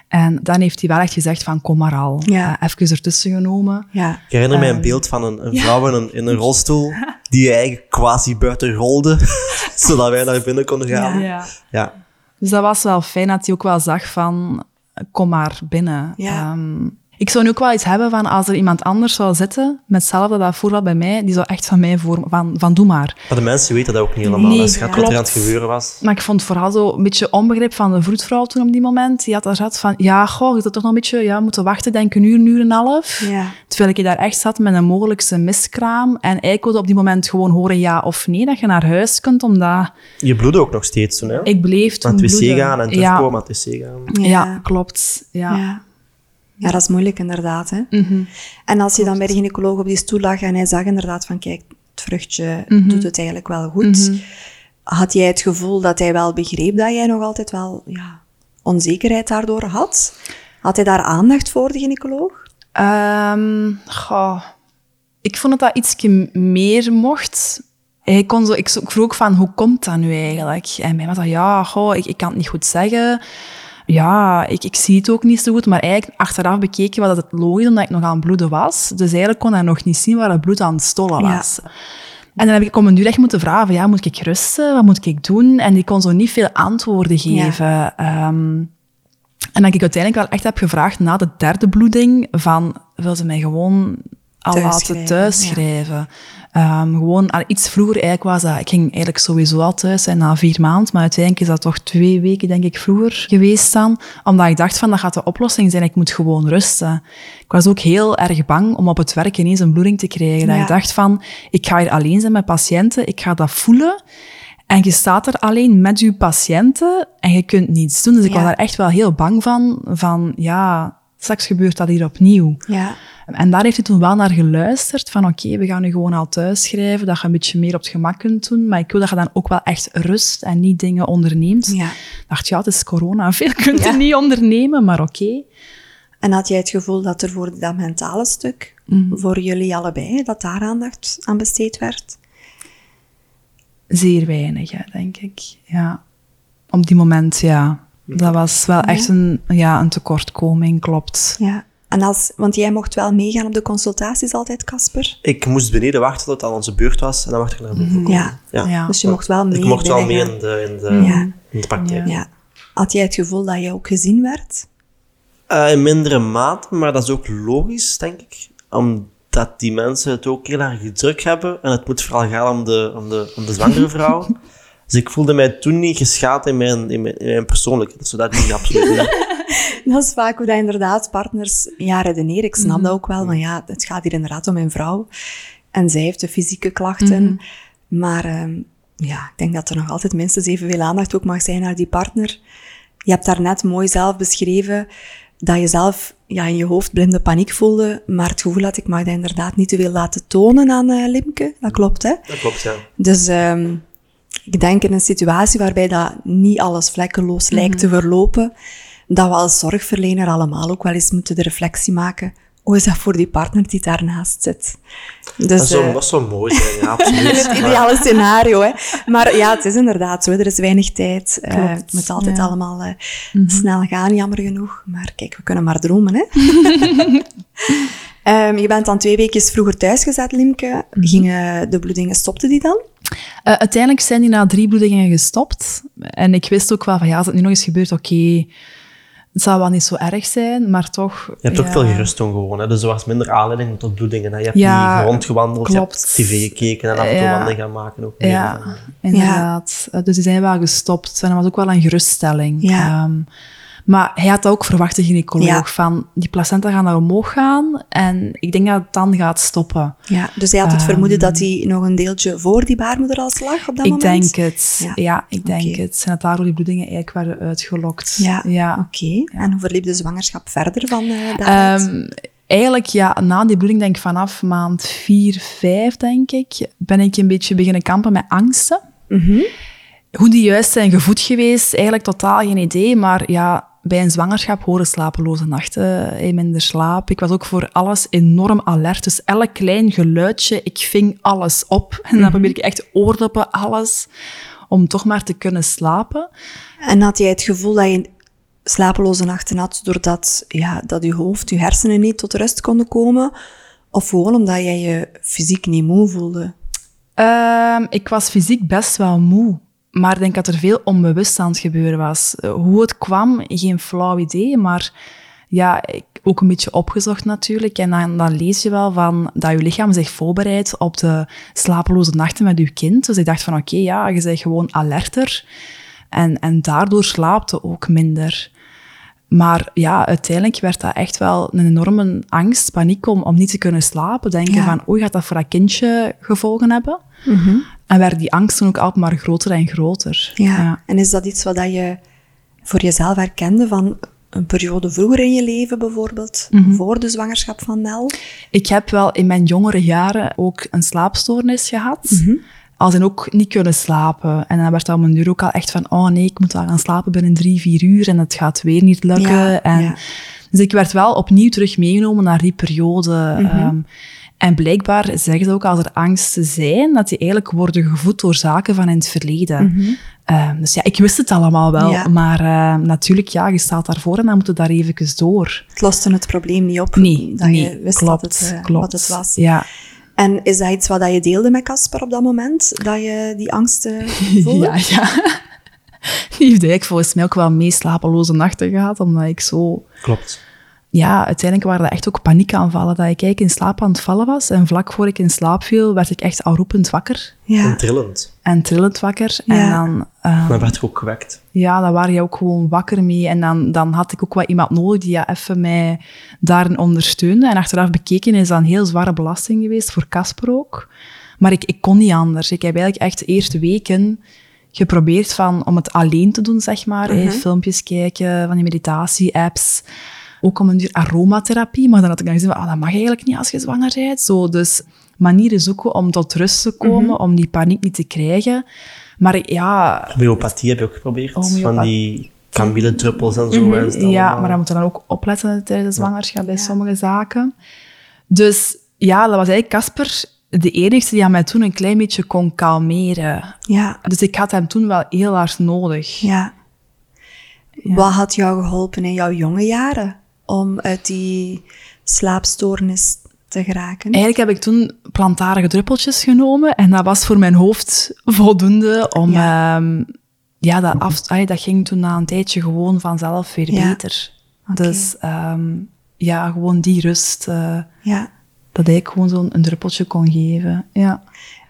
A: En dan heeft hij wel echt gezegd van, kom maar al.
B: Ja.
A: Eh, even ertussen genomen.
B: Ja.
C: Ik herinner mij een
A: Ehm,
C: beeld van een, een vrouw in een, in een rolstoel, *laughs* die eigenlijk quasi buiten rolde, *laughs* zodat wij naar binnen konden gaan.
B: Ja.
C: Ja. ja.
A: Dus dat was wel fijn dat hij ook wel zag van, kom maar binnen.
B: Ja.
A: Ik zou nu ook wel iets hebben van, als er iemand anders zou zitten, met hetzelfde dat voorbeeld bij mij, die zou echt van mij voor, van, van doe maar.
C: Maar de mensen weten dat ook niet helemaal.
A: Nee,
C: je gaat wat er aan het gebeuren was.
A: Maar ik vond vooral zo een beetje onbegrip van de vroedvrouw toen op die moment. Die had daar zat van, ja, goh, je zat toch nog een beetje ja, moeten wachten, denk ik, een uur, een uur en een half.
B: Ja.
A: Terwijl ik daar echt zat met een mogelijkse miskraam. En ik wilde op die moment gewoon horen ja of nee, dat je naar huis kunt, omdat
C: Je bloedde ook nog steeds toen, hè?
A: ik bleef toen
C: Naar het wc
A: bloeden.
C: gaan en
A: ja,
C: terugkomen aan het wc gaan.
A: ja. klopt. Ja.
B: Ja. dat is moeilijk inderdaad. Hè?
A: Mhm.
B: En als je dan bij de gynaecoloog op die stoel lag en hij zag inderdaad van, kijk, het vruchtje
A: Mhm.
B: doet het eigenlijk wel goed. Had jij het gevoel dat hij wel begreep dat jij nog altijd wel ja, onzekerheid daardoor had? Had hij daar aandacht voor, de gynaecoloog?
A: Ehm, goh, ik vond dat dat iets meer mocht. Hij kon zo, ik zo- ik vroeg ook van, hoe komt dat nu eigenlijk? En mij was dat, ja, goh, ik, ik kan het niet goed zeggen. Ja, ik, ik zie het ook niet zo goed. Maar eigenlijk, achteraf bekeken was het logisch, omdat ik nog aan het bloeden was. Dus eigenlijk kon hij nog niet zien waar het bloed aan het stollen
B: Ja.
A: was. En dan heb ik om een duur echt moeten vragen, ja, moet ik rusten? Wat moet ik doen? En die kon zo niet veel antwoorden geven. Ehm, en dat ik uiteindelijk wel echt heb gevraagd na de derde bloeding van, wil ze mij gewoon al laten
B: Thuisschrijven,
A: thuisschrijven? Ehm, gewoon al iets vroeger eigenlijk was dat, ik ging eigenlijk sowieso al thuis zijn na vier maanden, maar uiteindelijk is dat toch twee weken denk ik vroeger geweest dan, omdat ik dacht van, dat gaat de oplossing zijn, ik moet gewoon rusten. Ik was ook heel erg bang om op het werk ineens een bloeding te krijgen. Dat ik dacht van, ik ga hier alleen zijn met patiënten, ik ga dat voelen. En je staat er alleen met je patiënten en je kunt niets doen. Dus ik
B: Ja.
A: was daar echt wel heel bang van, van ja, straks gebeurt dat hier opnieuw.
B: Ja.
A: En daar heeft hij toen wel naar geluisterd, van oké, we gaan nu gewoon al thuis schrijven, dat je een beetje meer op het gemak kunt doen, maar ik wil dat je dan ook wel echt rust en niet dingen onderneemt.
B: Ja.
A: Ik dacht, ja, het is corona, *laughs* veel kunt je
B: Ja.
A: niet ondernemen, maar oké.
B: En had jij het gevoel dat er voor dat mentale stuk,
A: Mhm.
B: voor jullie allebei, dat daar aandacht aan besteed werd?
A: Zeer weinig, hè, denk ik. Ja. Op die moment, ja. Dat was wel echt een, ja, een tekortkoming, klopt.
B: Ja. En als, want jij mocht wel meegaan op de consultaties altijd, Casper?
C: Ik moest beneden wachten tot het aan onze beurt was en dan mocht ik naar boven komen.
B: Ja.
C: Ja.
A: Ja.
B: Dus je mocht wel mee
C: Ik mocht wel mee in de, in de,
B: Ja.
C: in de praktijk.
B: Ja. Had jij het gevoel dat je ook gezien werd?
C: Eh, in mindere mate, maar dat is ook logisch, denk ik. Omdat die mensen het ook heel erg druk hebben. En het moet vooral gaan om de, om de, om de zwangere vrouw. *laughs* dus ik voelde mij toen niet geschaad in mijn, in mijn, in mijn persoonlijkheid. Dus dat niet, absoluut niet. *laughs*
B: Dat is vaak hoe dat inderdaad partners ja, redeneren. Ik snap dat ook wel, want ja, het gaat hier inderdaad om mijn vrouw. En zij heeft de fysieke klachten. Maar ehm, ja, ik denk dat er nog altijd minstens evenveel aandacht ook mag zijn naar die partner. Je hebt daarnet mooi zelf beschreven dat je zelf ja, in je hoofd blinde paniek voelde, maar het gevoel had ik mag dat inderdaad niet te veel laten tonen aan eh, Limke. Dat klopt, hè?
C: Dat klopt, ja.
B: Dus ehm, ik denk in een situatie waarbij dat niet alles vlekkeloos lijkt te verlopen, dat we als zorgverlener allemaal ook wel eens moeten de reflectie maken. Hoe is dat voor die partner die daarnaast zit? Dus,
C: Dat zou,
B: eh,
C: dat zou mooi zijn, ja, *laughs* absoluut.
B: het ideale scenario, hè. Maar ja, het is inderdaad zo. Er is weinig tijd. Eh,
A: Klopt,
B: het moet altijd
A: ja.
B: allemaal eh, snel gaan, jammer genoeg. Maar kijk, we kunnen maar dromen, hè. *laughs* *laughs* Ehm, je bent dan twee weken vroeger thuisgezet, Limke. Gingen de bloedingen, stopte die dan?
A: Eh, uiteindelijk zijn die na drie bloedingen gestopt. En ik wist ook wel van, ja, als het nu nog eens gebeurt, oké, het zal wel niet zo erg zijn, maar toch...
C: Je hebt
A: ja,
C: ook veel gerust toen gewoon. Hè? Dus er was minder aanleiding tot bloedingen. Hè? Je hebt
A: Ja,
C: niet rondgewandeld, je hebt tv gekeken en af en toe
A: Ja.
C: gaan maken. Ook meer.
A: Ja, inderdaad. Eh, Dus die zijn wel gestopt. En dat was ook wel een geruststelling.
B: Ja.
A: Ehm, maar hij had dat ook verwacht, de gynaecoloog,
B: Ja.
A: van die placenta gaan naar omhoog gaan en ik denk dat het dan gaat stoppen.
B: Ja, dus hij had het vermoeden dat hij nog een deeltje voor die baarmoeder al lag op dat
A: Ehm. ik
B: moment?
A: denk het.
B: Ja.
A: Ja, ik denk het. En dat daardoor die bloedingen eigenlijk werden uitgelokt.
B: Ja,
A: ja.
B: oké. En hoe verliep de zwangerschap verder van eh daaruit?
A: Ehm, Eigenlijk, ja, na die bloeding, denk ik vanaf maand 4, 5, denk ik, ben ik een beetje beginnen kampen met angsten. Hoe die juist zijn gevoed geweest, eigenlijk totaal geen idee. Maar ja, bij een zwangerschap horen slapeloze nachten, eh, minder slaap. Ik was ook voor alles enorm alert. Dus elk klein geluidje, ik ving alles op. En dan probeer ik echt oordoppen, alles, om toch maar te kunnen slapen.
B: En had jij het gevoel dat je slapeloze nachten had doordat ja, dat je hoofd, je hersenen niet tot rust konden komen? Of gewoon omdat jij je fysiek niet moe voelde?
A: Ehm, ik was fysiek best wel moe. Maar ik denk dat er veel onbewust aan het gebeuren was. Eh, Hoe het kwam, geen flauw idee. Maar ja, ik, ook een beetje opgezocht natuurlijk. En dan, dan lees je wel van dat je lichaam zich voorbereidt op de slapeloze nachten met je kind. Dus ik dacht van oké, ja, je bent gewoon alerter. En, en daardoor slaapt je ook minder. Maar ja, uiteindelijk werd dat echt wel een enorme angst, paniek om, om niet te kunnen slapen. Denken
B: Ja.
A: van, oei, gaat dat voor dat kindje gevolgen hebben? En werd die angsten ook altijd maar groter en groter.
B: Ja. En is dat iets wat dat je voor jezelf herkende van een periode vroeger in je leven bijvoorbeeld, voor de zwangerschap van Nel?
A: Ik heb wel in mijn jongere jaren ook een slaapstoornis gehad. Als in ook niet kunnen slapen. En dan werd dat om een uur ook al echt van, oh nee, ik moet wel gaan slapen binnen drie, vier uur en het gaat weer niet lukken.
B: Ja,
A: en,
B: ja.
A: Dus ik werd wel opnieuw terug meegenomen naar die periode. Ehm, en blijkbaar zeggen ze ook als er angsten zijn, dat die eigenlijk worden gevoed door zaken van in het verleden. Ehm, dus ja, ik wist het allemaal wel.
B: Ja.
A: Maar ehm, natuurlijk, ja, je staat daarvoor en dan moet je daar even door.
B: Het loste het probleem niet op.
A: Nee,
B: dat
A: nee,
B: je wist
A: klopt,
B: dat het, eh,
A: klopt.
B: wat het was.
A: Ja.
B: En is dat iets wat dat je deelde met Casper op dat moment? Dat je die angsten *laughs* voelde?
A: Ja, ja. *laughs* Die heeft eigenlijk volgens mij ook wel mee slapeloze nachten gehad, omdat ik zo...
C: Klopt.
A: Ja, uiteindelijk waren dat echt ook paniekaanvallen, dat ik eigenlijk in slaap aan het vallen was. En vlak voor ik in slaap viel, werd ik echt al roepend wakker.
C: En
B: Ja.
C: trillend.
A: En trillend wakker.
B: Ja.
A: En dan... eh,
C: Dan werd ik ook gewekt.
A: ja, dan waren je ook gewoon wakker mee. En dan, dan had ik ook wel iemand nodig die ja, even mij daarin ondersteunde. En achteraf bekeken is dat een heel zware belasting geweest, voor Casper ook. Maar ik, ik kon niet anders. Ik heb eigenlijk echt de eerste weken geprobeerd van, om het alleen te doen, zeg maar. hè. Filmpjes kijken, van die meditatie-apps. Ook om een duur aromatherapie. Maar dan had ik dan gezien van, ah, dat mag eigenlijk niet als je zwanger bent. Zo, dus manieren zoeken om tot rust te komen, om die paniek niet te krijgen. Maar ja,
C: Homeopathie heb je ook geprobeerd.
A: Homeopathie.
C: Van die kamille-druppels en zo. dat
A: Ja, maar dan moet je dan ook opletten tijdens de zwangerschap bij sommige zaken. Dus ja, dat was eigenlijk Casper de enige die aan mij toen een klein beetje kon kalmeren.
B: Ja.
A: Dus ik had hem toen wel heel hard nodig.
B: ja. Wat had jou geholpen in jouw jonge jaren om uit die slaapstoornis te geraken?
A: Eigenlijk heb ik toen plantaardige druppeltjes genomen en dat was voor mijn hoofd voldoende om...
B: Ja.
A: Ja, ja dat, af, ay, dat ging toen na een tijdje gewoon vanzelf weer
B: Ja.
A: beter. Dus ehm, ja, gewoon die rust, eh,
B: Ja.
A: dat ik gewoon zo'n een druppeltje kon geven. Ja.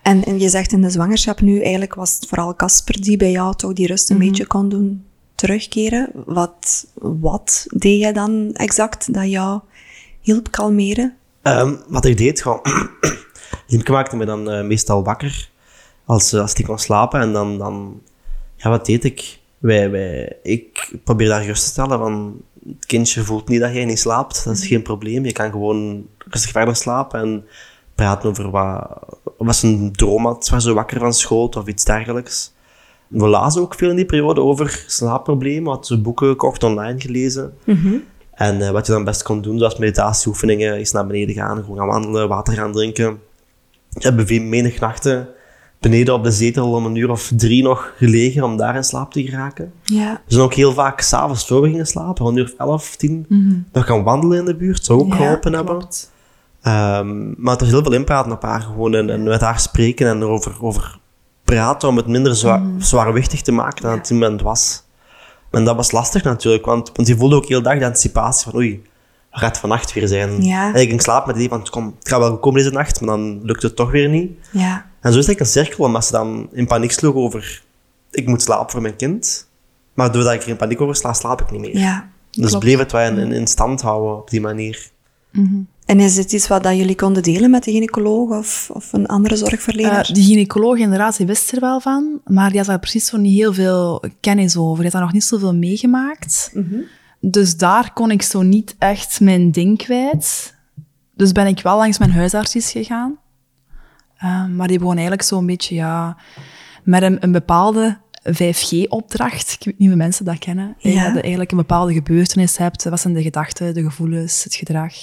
B: En, en je zegt in de zwangerschap nu, eigenlijk was het vooral Casper die bij jou toch die rust een beetje kon doen terugkeren. Wat, wat deed jij dan exact dat jou hielp kalmeren?
C: Ehm, wat ik deed, gewoon... *clears throat* Liemke maakte me dan eh, meestal wakker als, eh, als die kon slapen. En dan, dan... Ja, wat deed ik? Wij, wij, ik probeer daar gerust te stellen van... Het kindje voelt niet dat jij niet slaapt. Dat is geen probleem. Je kan gewoon rustig verder slapen en praten over wat, wat zijn droom had, waar ze wakker van schoot of iets dergelijks. We lazen ook veel in die periode over slaapproblemen. Had ze boeken gekocht, online gelezen. En eh, wat je dan best kon doen, zoals meditatieoefeningen, is naar beneden gaan, gewoon gaan wandelen, water gaan drinken. We hebben veel menig nachten beneden op de zetel om een uur of drie nog gelegen om daar in slaap te geraken.
B: Ja.
C: We zijn ook heel vaak s'avonds voor we gingen slapen, om een uur of elf, tien, nog gaan wandelen in de buurt. Zou ook
B: Ja,
C: geholpen hebben. Ehm, maar het is heel veel inpraten op haar gewoon en, en met haar spreken en erover over praten om het minder zwa zwaarwichtig te maken dan het in het moment was. En dat was lastig natuurlijk, want, want je voelde ook heel dag de anticipatie van oei, wat gaat vannacht weer zijn?
B: Ja.
C: En ik ging slapen met het idee van kom, het gaat wel komen deze nacht, maar dan lukt het toch weer niet.
B: Ja.
C: En zo is het eigenlijk een cirkel, omdat ze dan in paniek sloeg over ik moet slapen voor mijn kind. Maar doordat ik er in paniek over sla, slaap ik niet meer.
B: Ja.
C: dus
A: klopt.
C: bleef het wel in, in, in stand houden op die manier.
B: En is het iets wat dat jullie konden delen met de gynaecoloog of, of een andere zorgverlener?
A: Uh, die gynaecoloog inderdaad, die wist er wel van, maar die had daar precies zo niet heel veel kennis over. Die had daar nog niet zoveel meegemaakt. Dus daar kon ik zo niet echt mijn ding kwijt. Dus ben ik wel langs mijn huisarts gegaan. Uh, maar die begon eigenlijk zo'n beetje, ja, met een, een bepaalde 5G-opdracht. Ik weet niet of mensen dat kennen. Ja. Dat je eigenlijk een bepaalde gebeurtenis hebt. Wat zijn de gedachten, de gevoelens, het gedrag,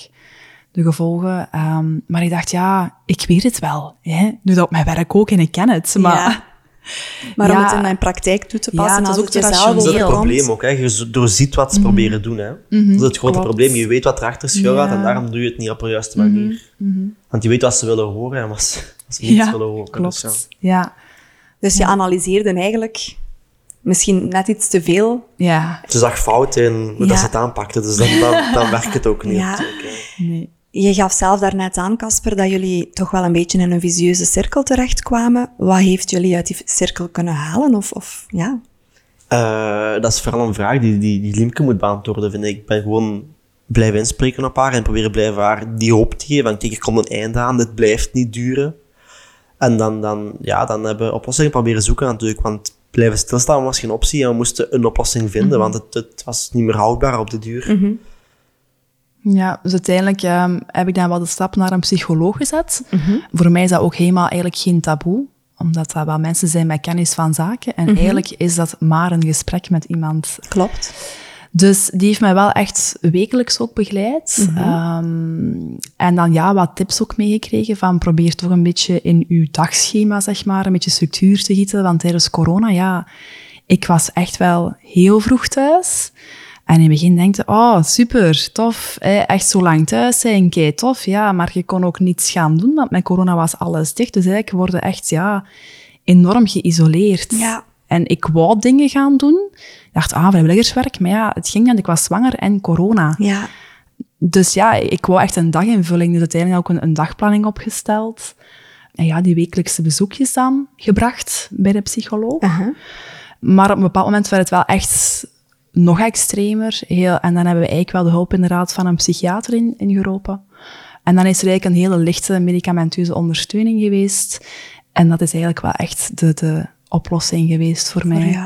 A: de gevolgen. Um, maar ik dacht, ja, ik weet het wel. Hè? Nu dat op mijn werk ook en ik ken het. Maar, ja. *laughs*
B: maar om het in mijn praktijk toe te passen, ja,
A: dat is ook
C: Dat is het probleem ook. Hè? Je doorziet wat ze mm proberen doen. Hè? Mm -hmm. Dat is het grote probleem. Je weet wat erachter schuil gaat en daarom doe je het niet op de juiste manier. Mm -hmm. Want je weet wat ze willen horen en wat ze, wat ze niet willen horen.
A: Klopt. Dus, ja.
B: Dus je analyseerde eigenlijk misschien net iets te veel.
A: Ja.
C: Ze zag fout in hoe dat ze het aanpakte, dus dan, dan, dan werkt het ook niet. Ja.
B: Nee. Je gaf zelf daarnet aan, Casper, dat jullie toch wel een beetje in een visieuze cirkel terechtkwamen. Wat heeft jullie uit die cirkel kunnen halen? Of, of ja?
C: Uh, dat is vooral een vraag die, die, die Liemke moet beantwoorden, vind ik. Ik ben gewoon blijven inspreken op haar en proberen blijven haar die hoop te geven. Van, kijk, er komt een einde aan, dit blijft niet duren. En dan, dan, ja, dan hebben we oplossingen proberen zoeken natuurlijk, want blijven stilstaan was geen optie en we moesten een oplossing vinden, mhm. want het, het, was niet meer houdbaar op de duur.
A: Mhm. Ja, dus uiteindelijk um, heb ik dan wel de stap naar een psycholoog gezet. Mhm. Voor mij is dat ook helemaal eigenlijk geen taboe, omdat dat wel mensen zijn met kennis van zaken. En eigenlijk is dat maar een gesprek met iemand.
B: Klopt.
A: Dus die heeft mij wel echt wekelijks ook begeleid. Mhm. Ehm, en dan ja, wat tips ook meegekregen van probeer toch een beetje in uw dagschema, zeg maar, een beetje structuur te gieten. Want tijdens corona, ja, ik was echt wel heel vroeg thuis. En in het begin denkte oh, super, tof, echt zo lang thuis zijn, kei tof, ja. Maar je kon ook niets gaan doen, want met corona was alles dicht. Dus eigenlijk worden echt, ja, enorm geïsoleerd.
B: Ja.
A: En ik wou dingen gaan doen. Ik dacht, ah, vrijwilligerswerk. Maar ja, het ging niet, ik was zwanger en corona.
B: Ja.
A: Dus ja, ik wou echt een daginvulling. Dus uiteindelijk ook een, een dagplanning opgesteld. En ja, die wekelijkse bezoekjes dan gebracht bij de psycholoog.
B: Uh -huh.
A: Maar op een bepaald moment werd het wel echt nog extremer. Heel, en dan hebben we eigenlijk wel de hulp inderdaad van een psychiater in, in Europa. En dan is er eigenlijk een hele lichte medicamenteuze ondersteuning geweest. En dat is eigenlijk wel echt de, de oplossing geweest voor mij.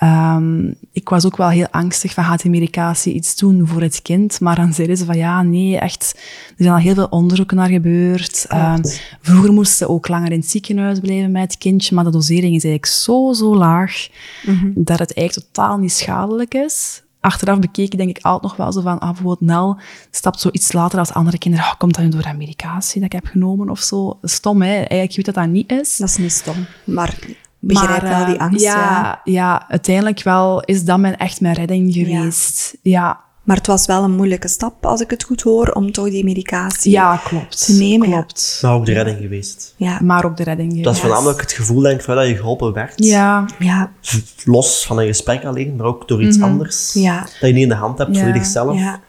A: Um, ik was ook wel heel angstig van, gaat die medicatie iets doen voor het kind? Maar dan zeiden ze van, ja, nee, echt, er zijn al heel veel onderzoeken naar gebeurd. Um, vroeger moesten ze ook langer in het ziekenhuis blijven met het kindje, maar de dosering is eigenlijk zo, zo laag, mm -hmm. dat het eigenlijk totaal niet schadelijk is. Achteraf bekeken denk ik altijd nog wel zo van, ah, bijvoorbeeld Nel stapt zo iets later als andere kinderen. Oh, komt dat door de medicatie dat ik heb genomen of zo? Stom, hè? Eigenlijk weet dat dat niet is.
B: Dat is niet stom, maar begrijp maar, wel die angst.
A: Ja, ja, ja. uiteindelijk wel is dat mijn, echt mijn redding geweest. Ja. ja.
B: Maar het was wel een moeilijke stap, als ik het goed hoor, om toch die medicatie
A: ja, klopt.
B: te nemen.
A: Klopt.
C: Maar ook de redding geweest.
A: Ja. Maar ook de redding geweest.
C: Dat is voornamelijk het gevoel, denk ik, dat je geholpen werd.
A: Ja.
B: ja.
C: Los van een gesprek alleen, maar ook door iets mm -hmm. anders.
B: Ja.
C: Dat je niet in de hand hebt, ja. volledig zelf.
B: Ja.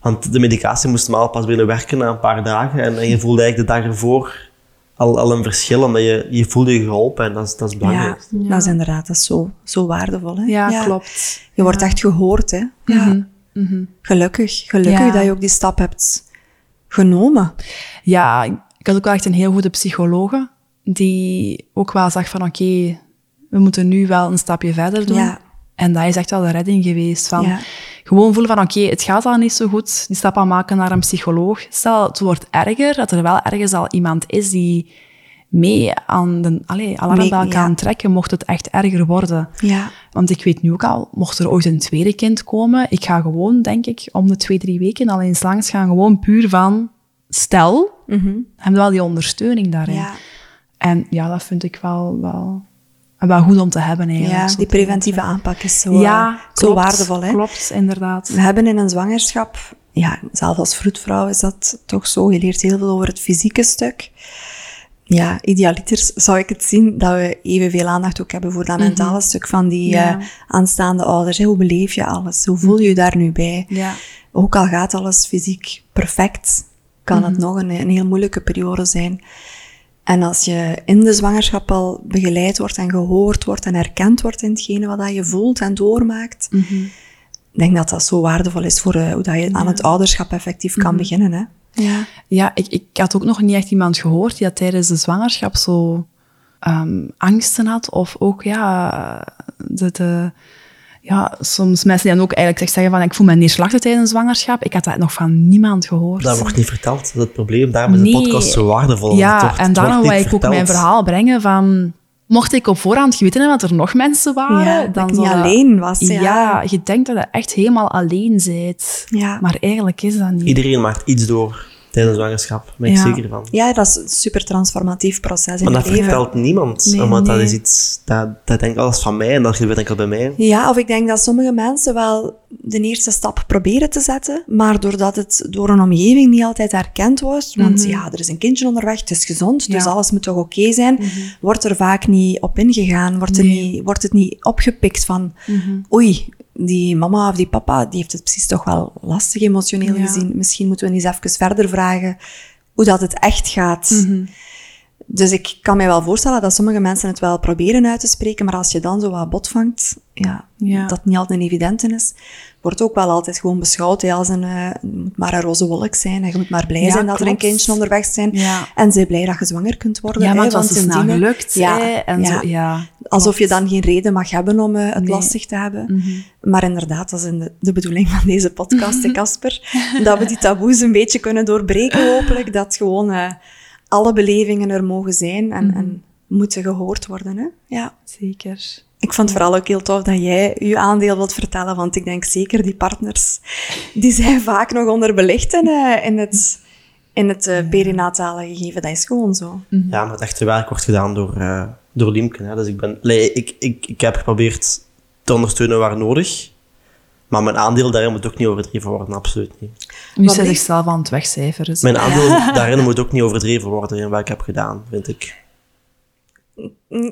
C: Want de medicatie moest maar pas binnen werken na een paar dagen. En, en je voelde eigenlijk de dag ervoor al, al een verschil, omdat je, je voelde je geholpen en dat is, dat is belangrijk.
B: Ja, dat is inderdaad dat is zo, zo waardevol. Hè?
A: Ja, klopt.
B: Je wordt echt gehoord. Hè? Ja.
A: Mm -hmm.
B: Gelukkig, gelukkig dat je ook die stap hebt genomen.
A: Ja, ik had ook wel echt een heel goede psychologe, die ook wel zag van oké, okay, we moeten nu wel een stapje verder doen.
B: Ja.
A: En dat is echt wel de redding geweest. Van ja. Gewoon voelen van, oké, okay, het gaat al niet zo goed. Die stap aan maken naar een psycholoog. Stel, het wordt erger, dat er wel ergens al iemand is die mee aan de allee, alarmbel kan ja. trekken, mocht het echt erger worden.
B: Ja.
A: Want ik weet nu ook al, mocht er ooit een tweede kind komen, ik ga gewoon, denk ik, om de twee, drie weken al eens langs gaan, gewoon puur van, stel,
B: mm -hmm.
A: hebben wel die ondersteuning daarin.
B: Ja.
A: En ja, dat vind ik wel, wel en wel goed om te hebben eigenlijk.
B: Ja, die preventieve aanpak is zo, ja, uh, zo waardevol. Hè?
A: Klopt, inderdaad.
B: We hebben in een zwangerschap, ja, zelf als vroedvrouw is dat toch zo. Je leert heel veel over het fysieke stuk. Ja, idealiter zou ik het zien dat we evenveel aandacht ook hebben voor dat mentale mm -hmm. stuk van die ja. uh, aanstaande ouders. Hè? Hoe beleef je alles? Hoe voel je je daar nu bij?
A: Ja.
B: Ook al gaat alles fysiek perfect, kan mm -hmm. het nog een, een heel moeilijke periode zijn. En als je in de zwangerschap al begeleid wordt en gehoord wordt en erkend wordt in hetgene wat je voelt en doormaakt,
A: mm -hmm.
B: ik denk dat dat zo waardevol is voor uh, hoe dat je ja. aan het ouderschap effectief kan mm -hmm. beginnen. Hè?
A: Ja, ja ik, ik had ook nog niet echt iemand gehoord die dat tijdens de zwangerschap zo um, angsten had. Of ook, ja, de, de ja, soms mensen die dan ook eigenlijk echt zeggen van ik voel me neerslachtig tijdens een zwangerschap. Ik had dat nog van niemand gehoord.
C: Dat wordt niet verteld. Dat is het probleem. Daarom is de podcast zo waardevol.
A: Ja,
C: wordt-
A: en daarom wil ik ook mijn verhaal brengen van... Mocht ik op voorhand geweten hebben dat er nog mensen waren,
B: Ja, dat
A: dan
B: ik niet
A: dat-
B: alleen was, ja.
A: je denkt dat je echt helemaal alleen bent.
B: Ja.
A: Maar eigenlijk is dat niet.
C: Iedereen maakt iets door tijdens de zwangerschap. Daar ben ik
A: Ja.
C: zeker van.
B: Ja, dat is een super transformatief proces
C: Maar dat
B: leven.
C: vertelt niemand.
A: Nee,
C: omdat dat is iets... Dat, dat denk ik alles van mij en dat gebeurt enkel bij mij.
B: Ja, of ik denk dat sommige mensen wel de eerste stap proberen te zetten, maar doordat het door een omgeving niet altijd herkend wordt, want ja, er is een kindje onderweg, het is gezond, dus
A: Ja.
B: alles moet toch oké zijn, wordt er vaak niet op ingegaan, wordt, er
A: Nee.
B: niet, wordt het niet opgepikt van, oei, die mama of die papa, die heeft het precies toch wel lastig emotioneel
A: Ja.
B: gezien. Misschien moeten we eens even verder vragen hoe dat het echt gaat. Dus ik kan mij wel voorstellen dat sommige mensen het wel proberen uit te spreken, maar als je dan zo wat bot vangt, ja,
A: Ja.
B: dat niet altijd een evidente is, wordt ook wel altijd gewoon beschouwd hè, als een, eh, het moet maar een roze wolk zijn en je moet maar blij
A: Ja,
B: zijn dat er een kindje onderweg zijn.
A: Ja.
B: En zij blij dat je zwanger kunt worden.
A: Ja, maar
B: hè,
A: het was
B: want
A: snel
B: sindsdien-
A: gelukt.
B: Ja,
A: hè, en
B: ja.
A: Zo, ja.
B: Alsof je dan geen reden mag hebben om eh, het
A: Nee.
B: lastig te hebben. Maar inderdaad, dat is in de, de bedoeling van deze podcast, hè, Casper. dat we die taboes een beetje kunnen doorbreken, hopelijk. Dat gewoon eh, alle belevingen er mogen zijn en, en moeten gehoord worden. Hè? Ja.
A: Zeker.
B: Ik vond het vooral ook heel tof dat jij je aandeel wilt vertellen, want ik denk zeker die partners, die zijn vaak nog onderbelicht in, eh, in het, in het eh, perinatale gegeven. Dat is gewoon zo.
C: Ja, maar het echte werk wordt gedaan door, eh door Liemke. Hè. Dus ik, ben, allee, ik, ik, ik heb geprobeerd te ondersteunen waar nodig. Maar mijn aandeel daarin moet ook niet overdreven worden, absoluut niet.
A: Nu
B: Wat
A: is hij
B: bleef-
A: zichzelf aan het wegcijferen.
C: Mijn aandeel *laughs* daarin moet ook niet overdreven worden in wat ik heb gedaan, vind ik. *laughs*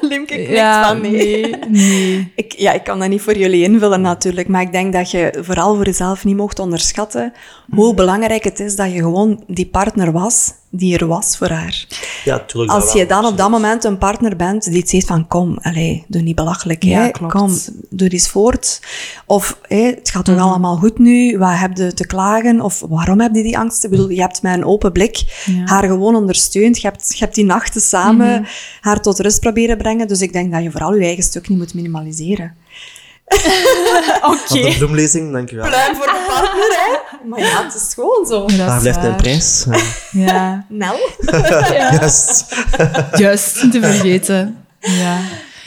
B: Limke knikt
A: ja,
B: van nee.
A: nee. nee. *laughs*
B: Ik, ja, ik kan dat niet voor jullie invullen natuurlijk, maar ik denk dat je vooral voor jezelf niet mocht onderschatten hoe belangrijk het is dat je gewoon die partner was die er was voor haar.
C: Ja, tuurlijk.
B: Als
C: wel,
B: je dan op dat moment een partner bent die zegt van kom, allez, doe niet belachelijk,
A: Ja,
B: hè.
A: klopt.
B: kom, doe eens voort. Of hè, het gaat toch allemaal goed nu, wat heb je te klagen? Of waarom heb je die angst? Ik bedoel, je hebt met een open blik
A: Ja.
B: haar gewoon ondersteund. Je hebt, je hebt die nachten samen
A: Mhm.
B: haar tot rust proberen brengen. Dus ik denk dat je vooral je eigen stuk niet moet minimaliseren. *laughs*
C: Op de bloemlezing, dankjewel.
B: Pluim voor de partner, hè? Maar ja, het is gewoon zo.
A: Dat
C: Daar
A: is
C: blijft een prijs.
A: Ja,
B: Nel? *laughs*
C: Juist.
A: juist, niet te vergeten. Ja.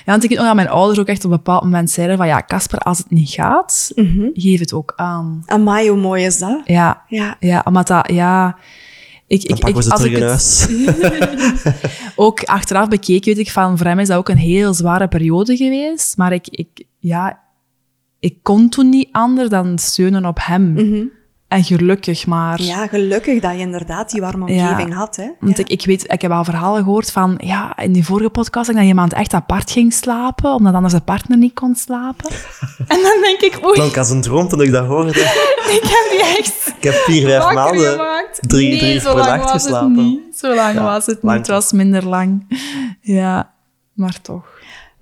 A: Ja, want ik weet nog dat mijn ouders ook echt op een bepaald moment zeiden van ja, Casper, als het niet gaat, geef het ook aan.
B: Amai, hoe mooi is dat?
A: Ja,
B: Ja.
A: ja omdat dat, ja... Ik,
C: Dan
A: ik,
C: pakken we
A: ik,
C: ze
A: als
C: terug
A: ik het *laughs* ook achteraf bekeken, weet ik van, voor hem is dat ook een heel zware periode geweest. Maar ik, ik, ja, ik kon toen niet anders dan steunen op hem. En gelukkig maar.
B: Ja, gelukkig dat je inderdaad die warme
A: Ja.
B: omgeving had, hè?
A: Want
B: Ja.
A: ik, ik weet, ik heb al verhalen gehoord van, ja, in die vorige podcast, dat iemand echt apart ging slapen, omdat anders de partner niet kon slapen. *laughs* en dan denk ik, oei,
C: Klonk als een droom toen ik dat hoorde. *laughs*
A: ik heb die echt
C: Ik heb vier, vijf maanden
A: gemaakt.
C: drie,
A: nee,
C: drie per nacht geslapen.
A: Niet. Zo lang
C: Ja,
A: was het
C: lang.
A: niet. Het was minder lang. Ja, maar toch.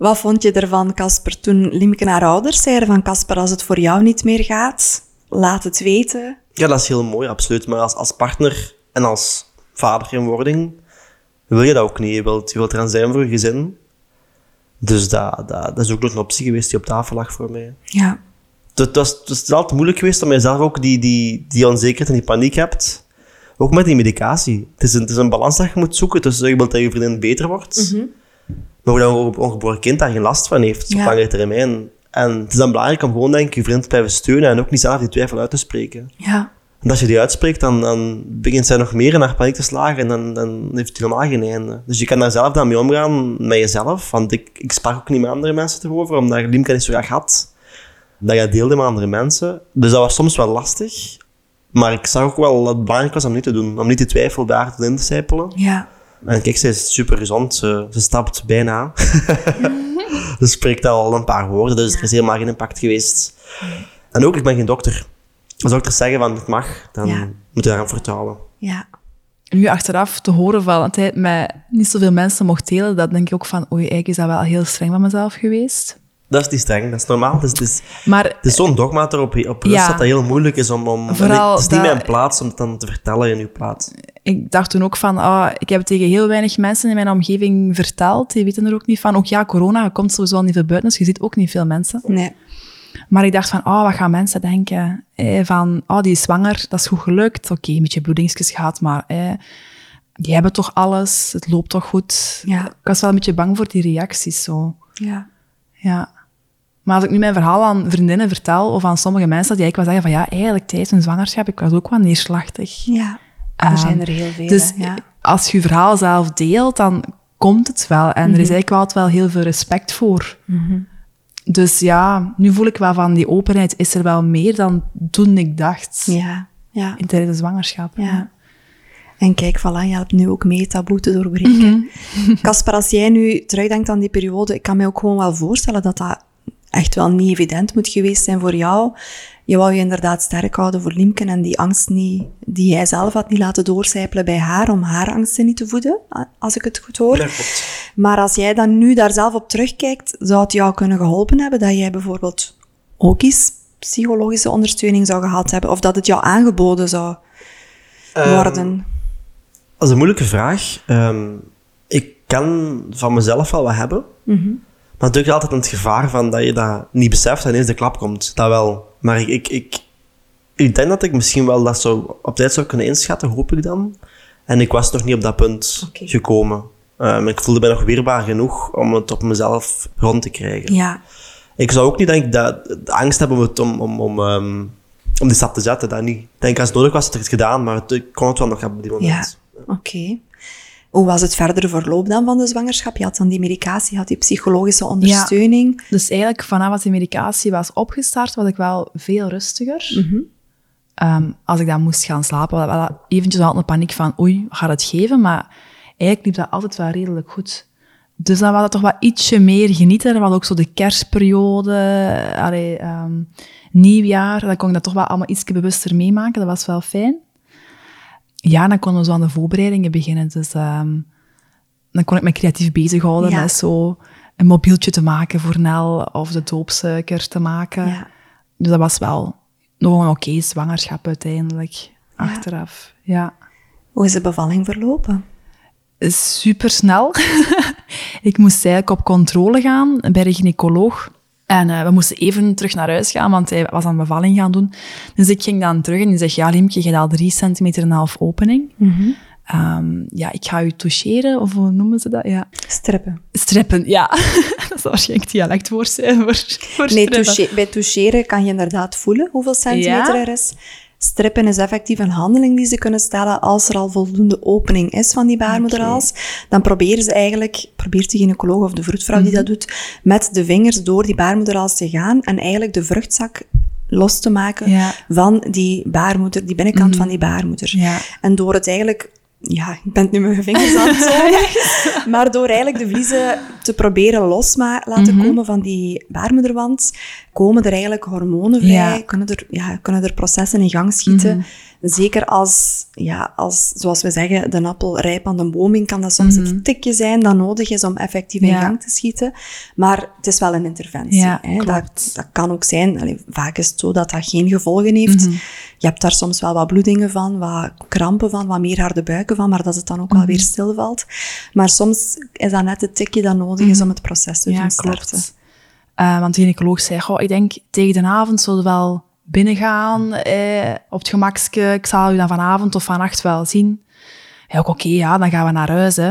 B: Wat vond je ervan, Casper, toen Limke naar ouders zeiden van Casper, als het voor jou niet meer gaat, laat het weten.
C: Ja, dat is heel mooi, absoluut. Maar als, als partner en als vader in wording wil je dat ook niet. Je wilt, je wilt er aan zijn voor je gezin. Dus dat, dat, dat is ook nog een optie geweest die op tafel lag voor mij.
B: Ja.
C: Het, was, het is altijd moeilijk geweest om jezelf ook die, die, die onzekerheid en die paniek hebt. Ook met die medicatie. Het is een, het is een balans dat je moet zoeken tussen je wilt dat je vriendin beter wordt, maar ook dat een ongeboren kind daar geen last van heeft op langere termijn. En het is dan belangrijk om gewoon denk ik, je vriend te blijven steunen en ook niet zelf die twijfel uit te spreken.
B: Ja.
C: En als je die uitspreekt, dan, dan begint zij nog meer in haar paniek te slagen en dan, dan heeft het helemaal geen einde. Dus je kan daar zelf dan mee omgaan met jezelf. Want ik, ik sprak ook niet met andere mensen erover, omdat je Limka niet zo graag had. Dat je deelde met andere mensen. Dus dat was soms wel lastig. Maar ik zag ook wel dat het belangrijk was om niet te doen. Om niet die twijfel daar te in te sijpelen.
B: Ja.
C: En kijk, ze is super gezond. Ze, ze stapt bijna. *laughs* ze spreekt al een paar woorden, dus er is helemaal geen impact geweest. En ook, ik ben geen dokter. Als dokters zeggen van het mag, dan
B: Ja.
C: moet je daaraan vertrouwen.
B: Ja.
A: Nu achteraf te horen van dat hij het met niet zoveel mensen mocht delen, dat denk ik ook van, oei, eigenlijk is dat wel heel streng van mezelf geweest.
C: Dat is niet streng, dat is normaal. Het is, het is,
A: Maar
C: het is zo'n dogma erop op rust
A: Ja.
C: dat dat heel moeilijk is om... om
A: Vooral
C: het is niet
A: dat-
C: mijn plaats om het dan te vertellen in uw plaats.
A: ik dacht toen ook van, ah, ik heb het tegen heel weinig mensen in mijn omgeving verteld. Die weten er ook niet van. Ook ja, corona, je komt sowieso al niet veel buiten, dus je ziet ook niet veel mensen.
B: Nee.
A: Maar ik dacht van, oh, wat gaan mensen denken? Eh, van, oh, die is zwanger, dat is goed gelukt. Oké, een beetje bloedingsjes gehad, maar eh, die hebben toch alles, het loopt toch goed.
B: Ja.
A: Ik was wel een beetje bang voor die reacties, zo.
B: Ja.
A: Ja. Maar als ik nu mijn verhaal aan vriendinnen vertel, of aan sommige mensen, die ik wel zeggen van, ja, eigenlijk tijdens een zwangerschap, ik was ook wel neerslachtig.
B: Ja. Er
A: Ehm,
B: zijn er heel veel.
A: Dus
B: ja.
A: als je je verhaal zelf deelt, dan komt het wel. En er is eigenlijk wel altijd wel heel veel respect voor. Dus ja, nu voel ik wel van die openheid is er wel meer dan toen ik dacht
B: Ja. Ja.
A: in tijdens de zwangerschap.
B: Ja. En kijk, voilà, je helpt nu ook mee taboe te doorbreken. Casper, als jij nu terugdenkt aan die periode, ik kan me ook gewoon wel voorstellen dat dat echt wel niet evident moet geweest zijn voor jou. Je wou je inderdaad sterk houden voor Liemken en die angst niet, die jij zelf had niet laten doorcijpelen bij haar, om haar angsten niet te voeden, als ik het goed hoor. Maar als jij dan nu daar zelf op terugkijkt, zou het jou kunnen geholpen hebben dat jij bijvoorbeeld ook eens psychologische ondersteuning zou gehad hebben, of dat het jou aangeboden zou worden?
C: Dat is een moeilijke vraag. Ehm, ik kan van mezelf wel wat hebben. Maar natuurlijk altijd het gevaar van dat je dat niet beseft en ineens de klap komt. Dat wel. Maar ik, ik, ik, ik denk dat ik misschien wel dat zo op tijd zou kunnen inschatten, hoop ik dan. En ik was nog niet op dat punt gekomen. Ehm, ik voelde me nog weerbaar genoeg om het op mezelf rond te krijgen.
B: Ja,
C: Ik zou ook niet denk dat, de angst hebben om, het, om, om, om, ehm, om die stap te zetten. Dat niet. Ik denk als het nodig was, had ik het gedaan, maar het, ik kon het wel nog hebben op die moment.
B: oké. Hoe was het verdere verloop dan van de zwangerschap? Je had dan die medicatie, je had die psychologische ondersteuning.
A: Dus eigenlijk vanaf als die medicatie was opgestart, was ik wel veel rustiger.
B: Mhm.
A: Ehm, als ik dan moest gaan slapen, was wel eventjes altijd een paniek van oei, gaat het geven? Maar eigenlijk liep dat altijd wel redelijk goed. Dus dan was het toch wel ietsje meer genieten. Er was ook zo de kerstperiode, allee, ehm, nieuwjaar. Dan kon ik dat toch wel allemaal iets bewuster meemaken. Dat was wel fijn. Ja, dan konden we zo aan de voorbereidingen beginnen. Dus ehm, dan kon ik me creatief bezighouden
B: Ja.
A: met zo een mobieltje te maken voor Nel of de doopsuiker te maken.
B: Ja.
A: Dus dat was wel nog een oké zwangerschap uiteindelijk, achteraf. Ja.
B: Hoe is de bevalling verlopen?
A: Super snel. *laughs* ik moest eigenlijk op controle gaan bij de gynaecoloog. En eh, we moesten even terug naar huis gaan, want hij was aan bevalling gaan doen. Dus ik ging dan terug en die zegt, ja Liemke, je hebt al drie centimeter en een half opening. Ehm, ja, ik ga u toucheren, of hoe noemen ze dat? Ja.
B: Strippen.
A: Streppen, ja. *laughs* dat zal waarschijnlijk dialectwoord zijn voor, voor
B: Nee,
A: streppen.
B: touche- bij toucheren kan je inderdaad voelen hoeveel centimeter
A: Ja?
B: er is. Strippen is effectief een handeling die ze kunnen stellen als er al voldoende opening is van die baarmoederhals. Dan proberen ze eigenlijk, probeert de gynaecoloog of de vroedvrouw die
A: Mhm.
B: dat doet, met de vingers door die baarmoederhals te gaan en eigenlijk de vruchtzak los te maken
A: Ja. Mhm.
B: van die baarmoeder, die binnenkant van die baarmoeder.
A: Ja.
B: En door het eigenlijk, ja, ik ben het nu mijn vingers aan het *laughs* tonen, maar door eigenlijk de vliezen te proberen los ma- laten
A: Mhm.
B: komen van die baarmoederwand, komen er eigenlijk hormonen vrij,
A: Ja. Mhm.
B: kunnen, er, ja, kunnen er processen in gang schieten. Zeker als, ja, als, zoals we zeggen, de appel rijp aan de boom in, kan dat soms een tikje zijn dat nodig is om effectief in
A: Mhm. Ja.
B: gang te schieten. Maar het is wel een interventie.
A: Ja,
B: hè. Dat, dat kan ook zijn, allee, vaak is het zo dat dat geen gevolgen heeft.
A: Mhm.
B: Je hebt daar soms wel wat bloedingen van, wat krampen van, wat meer harde buiken van, maar dat het dan ook
A: Mhm.
B: wel weer stilvalt. Maar soms is dat net het tikje dat nodig is om het proces te
A: Mhm. Ja,
B: doen starten.
A: klopt. Eh, want de gynaecoloog zei, goh, ik denk tegen de avond zullen we wel binnengaan eh, op het gemakske. Ik zal u dan vanavond of vannacht wel zien. Ja, ook oké, ja, dan gaan we naar huis. Hè.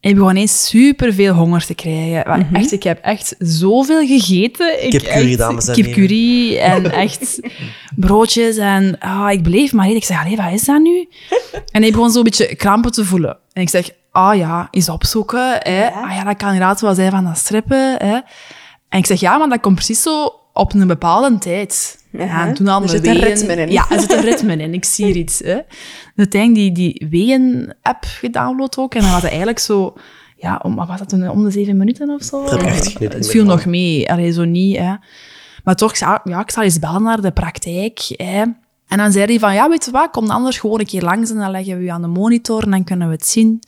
A: En ik begon ineens super veel honger te krijgen. Maar
B: Mhm.
A: echt, ik heb echt zoveel gegeten. Ik
C: Kipcurry,
A: echt-
C: dames en
A: Kipcurry *laughs* en echt broodjes. En ah, ik bleef maar eten. Ik zeg, allee, wat is dat nu? En ik begon zo'n beetje krampen te voelen. En ik zeg, ah ja, eens opzoeken. Hè. Ah ja, dat kan inderdaad wel zijn van dat strippen. Hè. En ik zeg, ja, maar dat komt precies zo op een bepaalde tijd. Ja, en toen al
B: Er zit een ritme in.
A: Ja, er zit een ritme in. Ik zie hier iets. Hè. Dus uiteindelijk die, die weeën-app gedownload ook. En dan was het eigenlijk zo... Ja, om, wat was dat toen? Om de zeven minuten of zo?
C: ik echt niet
A: Het viel nog mee. Allee, zo niet, hè. Maar toch, ik ja, ik zal eens bellen naar de praktijk. Hè. En dan zei hij van, ja, weet je wat, kom dan anders gewoon een keer langs en dan leggen we u aan de monitor en dan kunnen we het zien.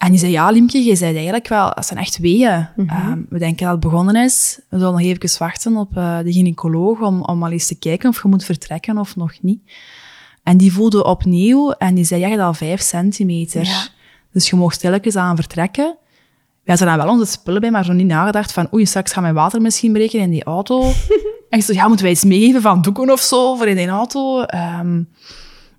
A: En die zei, ja, Liemke, je zei eigenlijk wel, dat zijn echt weeën. Ehm, we denken dat het begonnen is. We zullen nog even wachten op eh, de gynaecoloog om, om al eens te kijken of je moet vertrekken of nog niet. En die voelde opnieuw en die zei, ja, je hebt al vijf centimeter.
B: Ja.
A: Dus je mocht stilletjes aan vertrekken. We hadden dan wel onze spullen bij, maar zo niet nagedacht van, oei, straks gaat mijn water misschien breken in die auto. *laughs* en ik zo, ja, moeten wij iets meegeven van doeken of zo voor in die auto? Ehm,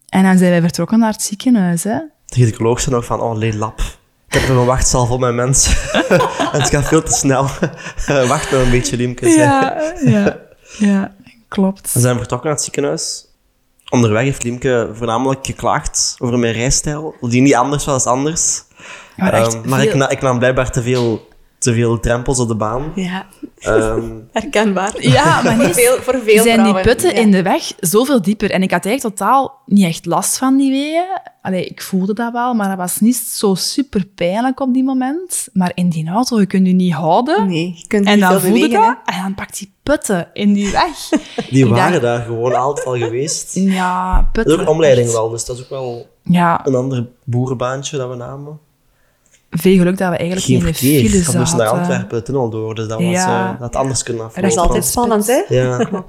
A: en dan zijn wij vertrokken naar het ziekenhuis, hè.
C: De gynaecoloog zei nog van, oh, lap. Ik heb een wachtzaal voor mijn mensen. *laughs* en het gaat veel te snel. *laughs* Wacht nog een beetje, Liemke.
A: Ja, ja, ja, klopt.
C: We zijn vertrokken naar het ziekenhuis. Onderweg heeft Liemke voornamelijk geklaagd over mijn rijstijl, die niet anders was dan anders.
A: Maar
C: Ehm, ik, na- ik nam blijkbaar te veel, te veel drempels op de baan.
B: Ja,
C: Ehm, *laughs*
B: herkenbaar.
A: Ja, maar niet *laughs*
B: veel, voor veel
A: zijn die putten
B: Ja.
A: in de weg zoveel dieper. En ik had eigenlijk totaal niet echt last van die weeën. Allee, ik voelde dat wel, maar dat was niet zo super pijnlijk op die moment. Maar in die auto, je kunt je niet houden.
B: Nee, je kunt
A: En
B: niet
A: dan
B: veel
A: voelde
B: bewegen.
A: dat. En dan pakt die putten in die weg. *laughs*
C: die waren
A: dacht-
C: daar gewoon altijd al geweest.
A: Ja,
C: Dat
A: putten.
C: is ook een omleiding
A: echt.
C: wel, dus dat is ook wel
A: Ja,
C: een ander boerenbaantje dat we namen.
A: Veel geluk dat we eigenlijk
C: Geen
A: in de
C: verkeer.
A: file
C: We moesten naar. Antwerpen de tunnel door, dus dat, was,
A: Ja.
C: eh, dat anders kunnen aflopen.
B: Dat is altijd spannend, hè?
C: Ja. *laughs*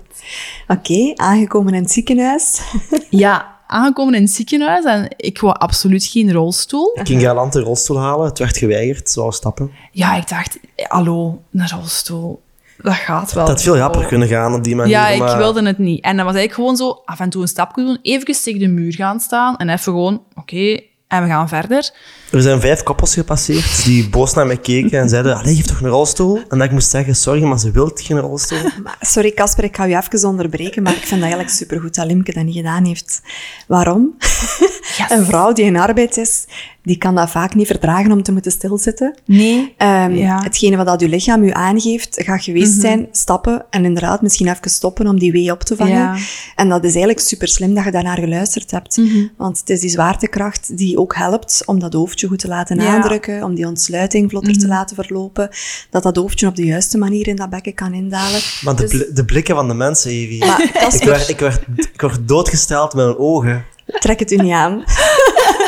B: Oké, aangekomen in het ziekenhuis. *laughs*
A: Ja, aangekomen in het ziekenhuis en ik wou absoluut geen rolstoel.
C: Ik ging galant een rolstoel halen, het werd geweigerd, zoals stappen.
A: Ja, ik dacht, eh, hallo, een rolstoel. Dat gaat wel.
C: Het had veel rapper kunnen gaan op die manier.
A: Ja, ik
C: maar
A: wilde het niet. En dat was eigenlijk gewoon zo, af en toe een stapje doen, even tegen de muur gaan staan en even gewoon, oké, en we gaan verder.
C: Er zijn vijf koppels gepasseerd die boos naar mij keken en zeiden, allee, geef toch een rolstoel? En dat ik moest zeggen, sorry, maar ze wil geen rolstoel. *laughs*
B: Maar, sorry, Casper, ik ga je even onderbreken, maar ik vind dat eigenlijk supergoed dat Limke dat niet gedaan heeft. Waarom? *laughs* Een vrouw die in arbeid is, die kan dat vaak niet verdragen om te moeten stilzitten.
A: Nee.
B: Ehm,
A: Ja. Mhm.
B: Hetgene wat dat je lichaam je aangeeft, gaat geweest zijn, stappen en inderdaad misschien even stoppen om die wee op te vangen.
A: Ja.
B: En dat is eigenlijk super slim dat je daarnaar geluisterd hebt.
A: Mhm.
B: Want het is die zwaartekracht die ook helpt om dat hoofdje goed te laten
A: Ja. Mhm.
B: aandrukken, om die ontsluiting vlotter te laten verlopen, dat dat hoofdje op de juiste manier in dat bekken kan indalen.
C: Maar de,
B: Dus-
C: de blikken van de mensen, Evie.
B: Maar
C: ik, werd, ik, werd, ik werd doodgesteld met mijn ogen.
B: trek het u niet aan.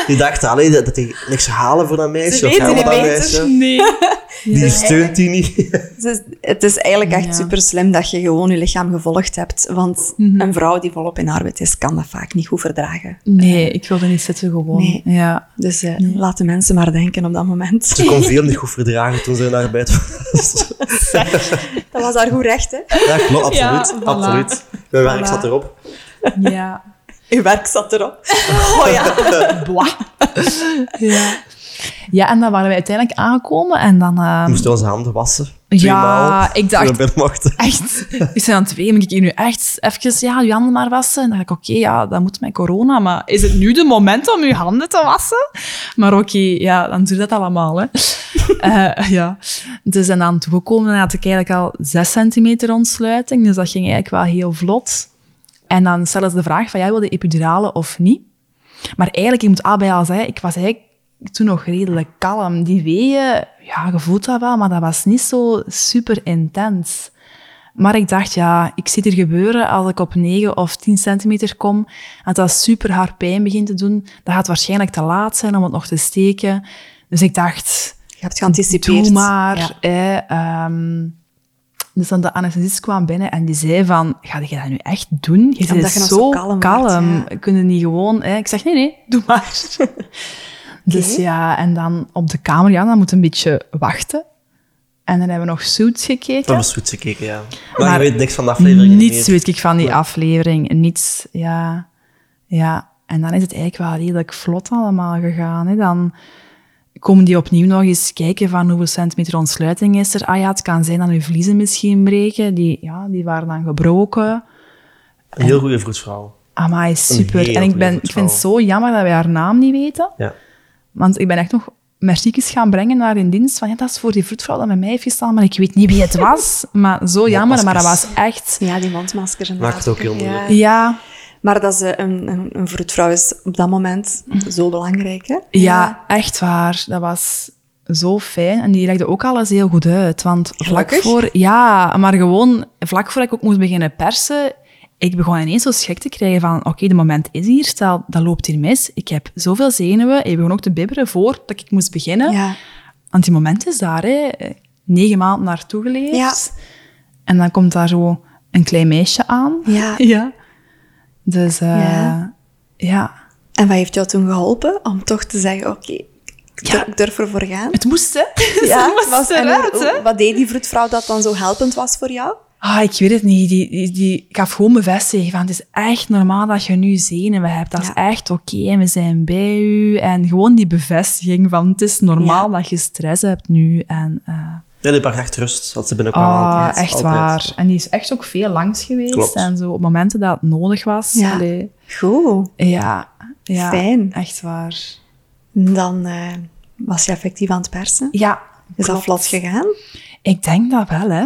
C: Die dachten, allee, dat, dat die niks halen voor dat meisje.
B: Ze
C: of
B: weten niet
C: meisje.
A: Nee.
C: Die steunt die niet. *laughs*
B: Dus het is eigenlijk echt
A: Ja.
B: super slim dat je gewoon je lichaam gevolgd hebt. Want
A: Mhm.
B: een vrouw die volop in arbeid is, kan dat vaak niet goed verdragen.
A: Nee, ik wilde niet zitten gewoon.
B: Nee.
A: Ja.
B: Dus eh, laat de mensen maar denken op dat moment.
C: Ze kon *laughs* veel niet goed verdragen toen ze in arbeid was.
B: Dat was haar goed recht, hè?
C: Ja, klopt,
A: Ja,
C: absoluut.
A: voilà.
C: absoluut. Mijn werk
B: Voilà.
C: zat erop.
A: Ja.
B: Uw werk zat erop. *laughs* Oh ja.
A: Blah. Ja. Ja, en dan waren we uiteindelijk aangekomen en dan...
C: We moesten onze handen wassen.
A: Ja, ik dacht-. Echt. Ik zei aan twee, moet ik hier nu echt even ja, je handen maar wassen? En dan dacht ik, oké, ja, dat moet met corona, maar is het nu de moment om je handen te wassen? Maar oké, ja, dan doe je dat allemaal, hè. *laughs* Eh, ja. Dus en dan toegekomen, dan had ik eigenlijk al zes centimeter ontsluiting, dus dat ging eigenlijk wel heel vlot. En dan stellen ze de vraag van, jij wil de epidurale of niet? Maar eigenlijk, ik moet allebei al zeggen, ik was eigenlijk toen nog redelijk kalm. Die weeën, ja, je voelt dat wel, maar dat was niet zo super intens. Maar ik dacht, ja, ik zie hier gebeuren als ik op 9 of 10 centimeter kom en dat super hard pijn begint te doen. Dat gaat waarschijnlijk te laat zijn om het nog te steken. Dus ik dacht,
B: Je hebt geanticipeerd.
A: doe maar.
B: Ja.
A: Ehm. dus dan de anesthesist kwam binnen en die zei van, ga je dat nu echt doen? Je bent zo
B: zo kalm
A: kalm.
B: wordt, ja.
A: Kunnen niet gewoon... Hè? Ik zeg, nee, nee, doe maar. *laughs* Dus ja, en dan op de kamer, ja, dan moet een beetje wachten. En dan hebben we nog Suits
C: We
A: gekeken.
C: hebben goed gekeken, ja. Maar,
A: Maar
C: je weet niks van de aflevering
A: Niets
C: meer.
A: weet ik van die aflevering. Niets, ja. Ja, en dan is het eigenlijk wel redelijk vlot allemaal gegaan. Hè. Dan komen die opnieuw nog eens kijken van hoeveel centimeter ontsluiting is er. Ah ja, het kan zijn dat uw vliezen misschien breken. Die, ja, die waren dan gebroken.
C: Een heel goede vroedvrouw.
A: Amai, super. En ik, ben, ik vind het zo jammer dat wij haar naam niet weten.
C: Ja.
A: Want ik ben echt nog merciekjes gaan brengen naar in dienst. Van ja, dat is voor die vroedvrouw dat met mij heeft gestaan, maar ik weet niet wie het *laughs* was. Maar zo jammer, maar dat was echt...
B: Ja, die mondmaskers en
C: Maakt het ook heel moeilijk.
B: Ja.
A: Ja,
B: Maar dat eh, een, een, een vroedvrouw is op dat moment zo belangrijk, hè?
A: ja, echt waar. Dat was zo fijn. En die legde ook alles heel goed uit. Want vlak
B: Gelukkig.
A: voor... Ja, maar gewoon vlak voor ik ook moest beginnen persen... Ik begon ineens zo schrik te krijgen van... Oké, de moment is hier. Stel, dat loopt hier mis. Ik heb zoveel zenuwen. Ik begon ook te bibberen voordat ik moest beginnen.
B: Ja.
A: Want die moment is daar, hè. Negen maanden naartoe geleefd.
B: Ja.
A: En dan komt daar zo een klein meisje aan.
B: Ja. *laughs*
A: ja. Dus, eh,
B: Ja.
A: ja.
B: En wat heeft jou toen geholpen om toch te zeggen, oké, ik durf, ik durf ervoor gaan?
A: Het moest, hè? *laughs*
B: Ja,
A: Het moest
B: was, en
A: eruit,
B: hoe- wat deed die vroedvrouw dat dan zo helpend was voor jou?
A: Ah, ik weet het niet. Die, die, die gaf gewoon bevestiging van het is echt normaal dat je nu zenuwen hebt. Dat is echt oké en we zijn bij u. En gewoon die bevestiging van het is normaal
B: Ja.
A: dat je stress hebt nu. En, eh,
C: Ja, die bracht echt rust. Dat ze binnenkwam
A: ah,
C: altijd.
A: echt
C: altijd.
A: waar. En die is echt ook veel langs geweest.
C: Klopt.
A: En zo op momenten dat het nodig was.
B: Ja.
A: Allee,
B: Goed.
A: ja, ja.
B: Fijn.
A: Echt waar.
B: Dan eh, was je effectief aan het persen.
A: Ja,
B: Is dat
A: klopt.
B: vlot gegaan?
A: Ik denk dat wel, hè.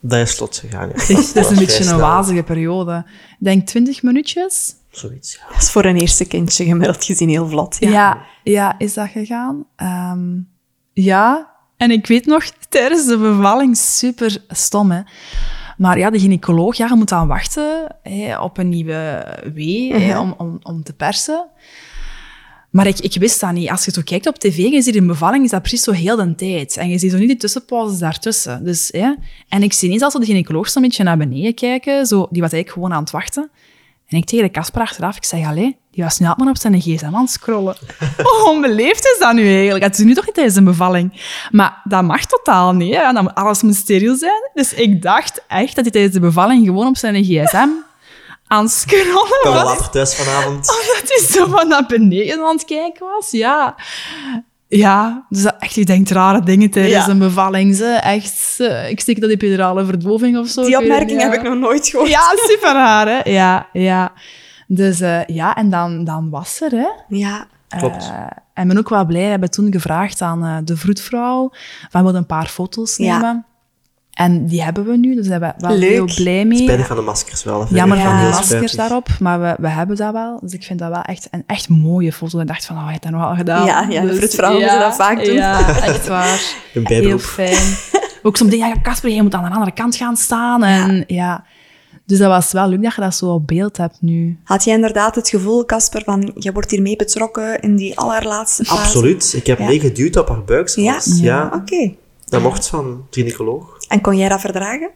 C: Dat is slot gegaan, ja. *laughs*
A: Het is, een beetje een wazige periode. Ik denk 20 minuutjes.
C: Zoiets, ja.
B: Dat is voor een eerste kindje gemiddeld gezien heel vlot. Ja.
A: Ja, ja, is dat gegaan? Ehm, ja, en ik weet nog, tijdens de bevalling, super stom, hè. Maar ja, de gynaecoloog, ja, je moet dan wachten hè, op een nieuwe wee hè, om, om, om te persen. Maar ik, ik wist dat niet. Als je zo kijkt op tv je ziet een bevalling, is dat precies zo heel de tijd. En je ziet zo niet die tussenpauzes daartussen. Dus, hè. En ik zie niet als de gynaecoloog zo een beetje naar beneden kijken. Zo, die was eigenlijk gewoon aan het wachten. En ik tegen de Kasper achteraf, ik zeg, allee, die was nu allemaal op zijn gsm aan het scrollen. *laughs* Hoe onbeleefd is dat nu eigenlijk? Het is nu toch niet tijdens een bevalling? Maar dat mag totaal niet, hè. Dan moet alles moet steriel zijn. Dus ik dacht echt dat hij tijdens de bevalling gewoon op zijn gsm aan het scrollen was.
C: later thuis vanavond. *laughs*
A: Dat hij zo van naar beneden aan het kijken was, ja. Ja, dus dat, echt, je denkt rare dingen tijdens
B: Ja.
A: een bevalling. Ze. Echt, ik steek dat epidurale verdoving of zo.
B: Die opmerking heb ik nog nooit gehoord.
A: Ja, *laughs* super raar, hè? Ja, ja. Dus eh, ja, en dan, dan was er, hè.
B: Ja.
C: Klopt.
A: Eh, en ik ben ook wel blij. We hebben toen gevraagd aan eh, de vroedvrouw van we een paar foto's
B: Ja.
A: En die hebben we nu, dus daar zijn we wel
B: Leuk.
A: heel blij mee.
C: Spijtig van de maskers wel.
A: Jammer
C: ik
A: van
B: Ja.
A: die
C: heel
A: maskers daarop, maar we, we hebben dat wel. Dus ik vind dat wel echt een echt mooie foto. Ik dacht van, oh, je hebt dat nog wel gedaan.
B: Ja, ja, de
A: Dus
B: vroedvrouwen moeten dat vaak doen.
A: Ja, *laughs* echt waar.
C: Een
A: Heel fijn. Ook soms denk ik, ja, Casper, je moet aan de andere kant gaan staan. En ja. Dus dat was wel leuk dat je dat zo op beeld hebt nu.
B: Had je inderdaad het gevoel, Casper, van je wordt hiermee betrokken in die allerlaatste fase?
C: Absoluut. Ik heb
B: Ja.
C: meegeduwd op haar buik
B: Ja?
C: Ja.
B: Oké.
C: Dat mocht van de gynaecoloog.
B: En kon jij dat verdragen?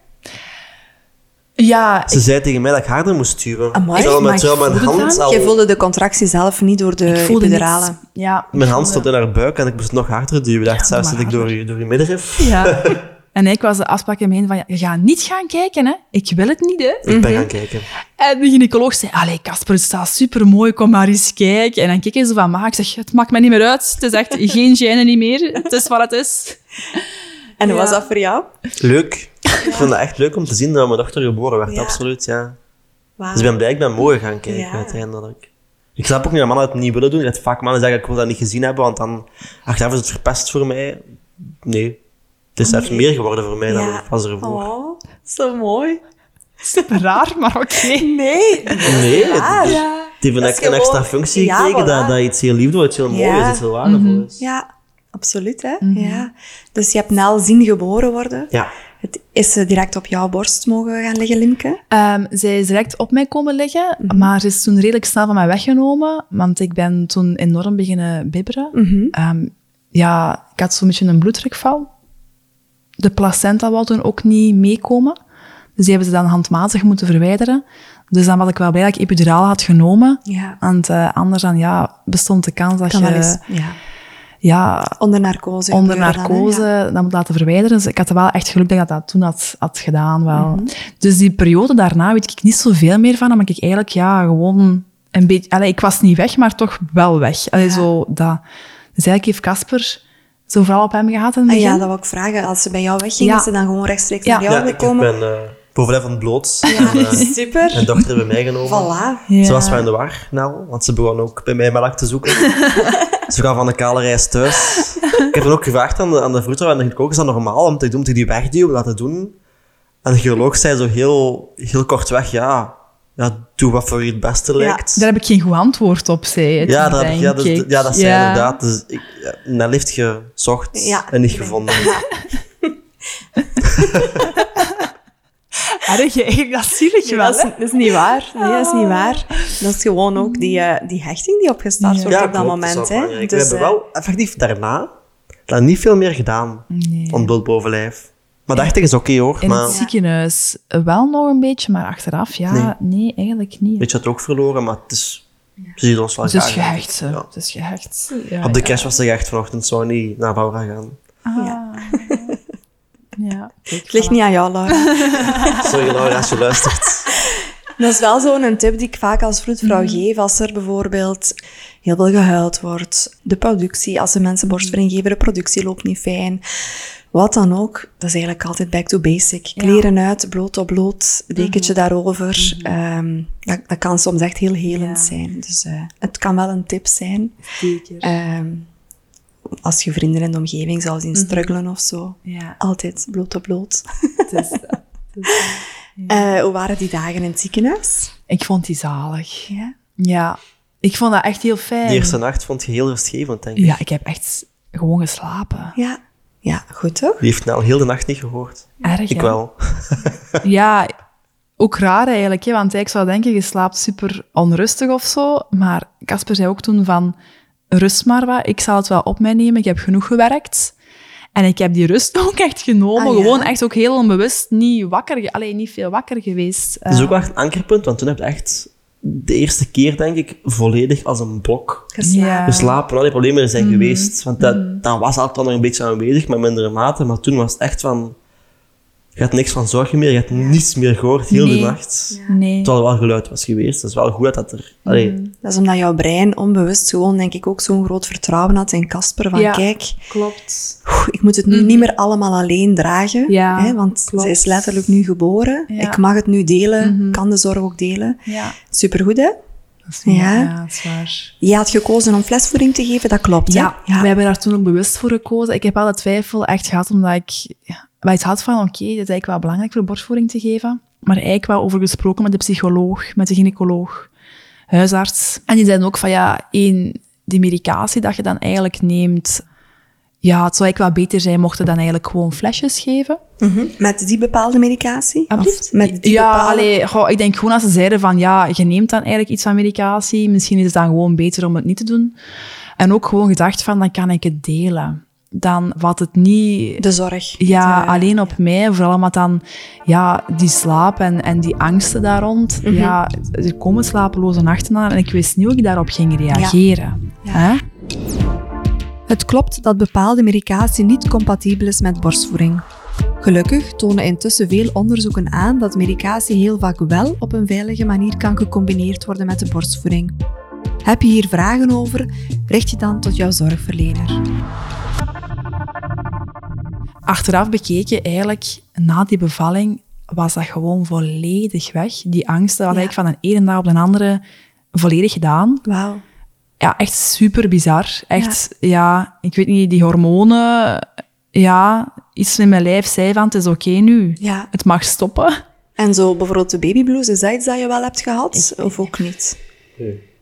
A: Ja,
C: Ze zei tegen mij dat ik harder moest duwen.
B: Amai.
A: Maar ik
C: terwijl mijn hand al...
B: Je voelde de contractie zelf niet door de
A: ik voelde
B: epidurale.
A: Ja,
C: Mijn hand
A: voelde-
C: stond in haar buik en ik moest nog harder duwen. Ik dacht, zelfs
A: maar
C: zit ik door je, door je middenrif.
A: Ja. *laughs* En ik was de afspraak in mijn van, ja, je gaat niet gaan kijken, hè. Ik wil het niet, hè.
C: Ik
B: Mhm.
C: ben gaan kijken.
A: En de gynaecoloog zei, allee, Casper, het staat supermooi, kom maar eens kijken. En dan keek hij zo van, ma, ik zeg, het maakt me niet meer uit. Het is echt geen gêne niet meer. Het is wat het is. *laughs*
B: En hoe
A: Ja.
B: was dat voor jou?
C: Leuk. Ik vond het echt leuk om te zien dat mijn dochter geboren werd.
B: Ja.
C: Absoluut, ja. Dus ik ben blij, ik ben mooi gaan kijken
B: Ja.
C: uiteindelijk. Ik snap ook niet dat mannen het niet willen doen. Dat vaak mannen zeggen, ik wil dat niet gezien hebben, want dan achteraf is het verpest voor mij. Nee. Het is zelfs meer geworden voor mij dan het was ervoor.
B: Oh, zo mooi.
A: Super raar, maar oké.
B: Nee.
C: Nee, het,
B: waar.
C: het heeft een,
B: Dat is
C: ex- een extra functie
B: Ja,
C: gekregen, dat,
B: voilà.
C: dat iets heel liefdevol, iets heel mooi
B: Ja.
C: is, iets heel waardevol is.
B: Ja, absoluut. Hè? ja. Dus je hebt Nel zien geboren worden.
C: Ja.
B: Het is ze direct op jouw borst mogen gaan liggen, Limke?
A: Ehm, zij is direct op mij komen liggen, maar ze is toen redelijk snel van mij weggenomen, want ik ben toen enorm beginnen bibberen. Ehm, ja, ik had zo'n beetje een bloeddrukval. De placenta wou toen ook niet meekomen. Dus die hebben ze dan handmatig moeten verwijderen. Dus dan was ik wel blij dat ik epiduraal had genomen.
B: Ja.
A: Want eh, anders dan, ja, bestond de kans dat
B: Kan
A: je
B: wel eens. Ja.
A: Ja,
B: Onder narcose.
A: onder
B: dan,
A: narcose
B: Ja.
A: dat moet laten verwijderen. Dus ik had er wel echt geluk dat ik dat toen had, had gedaan. Wel.
B: Mhm.
A: Dus die periode daarna weet ik niet zoveel meer van. Omdat ik eigenlijk ja, gewoon een beetje... Allee, ik was niet weg, maar toch wel weg. Allee,
B: Ja.
A: zo, dat. Dus eigenlijk heeft Casper zo vooral op hem gehad in het
B: Ah, ja, dat wil ik vragen. Als ze bij jou wegging,
A: Ja.
B: is ze dan gewoon rechtstreeks
A: Ja.
B: naar jou
C: Ja, ik
B: gekomen?
C: ben uh, bovenlijf bloot. En, eh, *laughs*
B: Super.
C: mijn dochter bij mij genomen.
B: Voilà.
A: Ja.
C: Ze was wel in de war, Nel, want ze begon ook bij mij melk te zoeken. *laughs* ze kwam van de kale reis thuis. *laughs* Ik heb dan ook gevraagd aan de, aan de vroedvrouw en de gynaecoloog, is dat normaal om te doen, moet ik die wegduwen, laten doen? En de gynaecoloog zei zo heel, heel kortweg, ja, ja, doe wat voor je het beste lijkt.
A: Daar heb ik geen goed antwoord op, zei het,
C: Ja, dat, heb ik- ja,
A: ik.
C: ja, dat zei
A: Ja.
C: inderdaad. Dus ik, ja, heeft gezocht en niet gevonden. *laughs* *laughs*
A: Erg, *laughs* eigenlijk, dat is zielig
B: Nee,
A: wel,
B: dat, is, dat niet waar. Nee, dat is niet waar. Dat is gewoon ook die, eh, die hechting die opgestart wordt op dat
C: klopt,
B: moment. hè. Dus,
C: We hebben
B: eh,
C: wel effectief daarna dan niet veel meer gedaan.
A: Nee.
C: Ontbloot bovenlijf. Maar de hechting is oké hoor.
A: In
C: maar
A: het ziekenhuis wel nog een beetje, maar achteraf, ja,
C: Nee.
A: nee, eigenlijk niet.
C: Een beetje het ook verloren, maar het is Ze ziet ons wel
A: Het is
C: graag.
A: gehecht, hè.
C: Ja.
A: Het is gehecht. Ja,
C: Op de
A: ja.
C: cash was ze gehecht vanochtend, zou niet naar Laura gaan.
A: Ah.
B: Ja.
A: Ja.
B: Het ligt niet aan jou, Laura. *laughs*
C: Sorry Laura, als je luistert. *laughs*
B: Dat is wel zo'n tip die ik vaak als vroedvrouw geef. Als er bijvoorbeeld heel veel gehuild wordt, de productie, als ze mensen borstvoeding geven, de productie loopt niet fijn. Wat dan ook, dat is eigenlijk altijd back to basic. Kleren uit, bloot op bloot, dekentje daarover. Ehm, dat, dat kan soms echt heel helend
A: Ja.
B: zijn. Dus eh, het kan wel een tip zijn.
A: Zeker.
B: Ehm, als je vrienden in de omgeving zou zien struggelen of zo.
A: Ja,
B: Altijd bloot op bloot.
A: het is dat. Het is dat. *laughs*
B: Eh, hoe waren die dagen in het ziekenhuis?
A: Ik vond die zalig.
B: Ja.
A: Ja, ik vond dat echt heel fijn.
C: De eerste nacht vond je heel rustgevend, denk ik.
A: Ja, ik heb echt gewoon geslapen.
B: Ja. Ja, goed toch?
C: Die heeft nou al heel de nacht niet gehoord.
A: Erg,
C: Ik
A: hè?
C: wel. *laughs*
A: Ja, ook raar eigenlijk, hè? want ik zou denken, je slaapt super onrustig of zo. Maar Casper zei ook toen van, rust maar wat, ik zal het wel op mij nemen, ik heb genoeg gewerkt. En ik heb die rust *laughs* ook echt genomen,
B: Ah, ja?
A: gewoon echt ook heel onbewust, niet wakker, alleen niet veel wakker geweest.
C: Dat is
A: Eh,
C: ook wel echt een ankerpunt, want toen heb je echt de eerste keer, denk ik, volledig als een blok
B: Geslapen.
A: Ja.
C: geslapen. Al die problemen er
A: Mhm.
C: zijn geweest. Want dat, dan was altijd nog een beetje aanwezig, maar mindere mate. Maar toen was het echt van... Je had niks van zorgen meer, je hebt niets meer gehoord, heel
A: Nee.
C: de nacht.
A: Nee.
C: Terwijl er wel geluid was geweest. Het is wel goed dat dat er... Allee,
B: Dat is omdat jouw brein onbewust gewoon, denk ik, ook zo'n groot vertrouwen had in Casper. Van
A: Ja.
B: kijk,
A: Klopt.
B: ik moet het nu niet meer allemaal alleen dragen.
A: Mhm. Ja,
B: hè, want
A: klopt.
B: zij is letterlijk nu geboren.
A: Ja. Mhm.
B: Ik mag het nu delen, kan de zorg ook delen.
A: Ja,
B: Supergoed, hè?
A: dat is waar.
B: Ja.
A: Ja, dat is waar.
B: Je had gekozen om flesvoeding te geven, dat klopt,
A: Ja,
B: hè?
A: we hebben daar toen ook bewust voor gekozen. Ik heb wel de twijfel echt gehad, omdat ik wel iets had van, oké, dit is eigenlijk wel belangrijk voor borstvoeding te geven. Maar eigenlijk wel over gesproken met de psycholoog, met de gynaecoloog, huisarts. En die zeiden ook van, ja, één, die medicatie dat je dan eigenlijk neemt, ja, het zou eigenlijk wel beter zijn mochten dan eigenlijk gewoon flesjes geven.
B: Mhm. Met die bepaalde medicatie? Of Met die
A: ja,
B: bepaalde...
A: allee, goh, ik denk gewoon als ze zeiden van ja, je neemt dan eigenlijk iets van medicatie, misschien is het dan gewoon beter om het niet te doen. En ook gewoon gedacht van, dan kan ik het delen. Dan valt het niet
B: De zorg.
A: ja, alleen op mij, vooral omdat dan ja, die slaap en, en die angsten daar rond. Ja, er komen slapeloze nachten aan en ik wist niet hoe ik daarop ging reageren. Hè?
B: Het klopt dat bepaalde medicatie niet compatibel is met borstvoeding. Gelukkig tonen intussen veel onderzoeken aan dat medicatie heel vaak wel op een veilige manier kan gecombineerd worden met de borstvoeding. Heb je hier vragen over? Richt je dan tot jouw zorgverlener.
A: Achteraf bekeken, eigenlijk na die bevalling, was dat gewoon volledig weg. Die angsten had
B: Ja.
A: eigenlijk van de ene dag op de andere volledig gedaan.
B: Wauw.
A: Ja, echt super bizar. Echt, ja. ik weet niet, die hormonen, ja, iets in mijn lijf zei van, het is oké nu.
B: Ja.
A: Het mag stoppen.
B: En zo bijvoorbeeld de babyblues, is dat iets dat je wel hebt gehad? Of ook niet?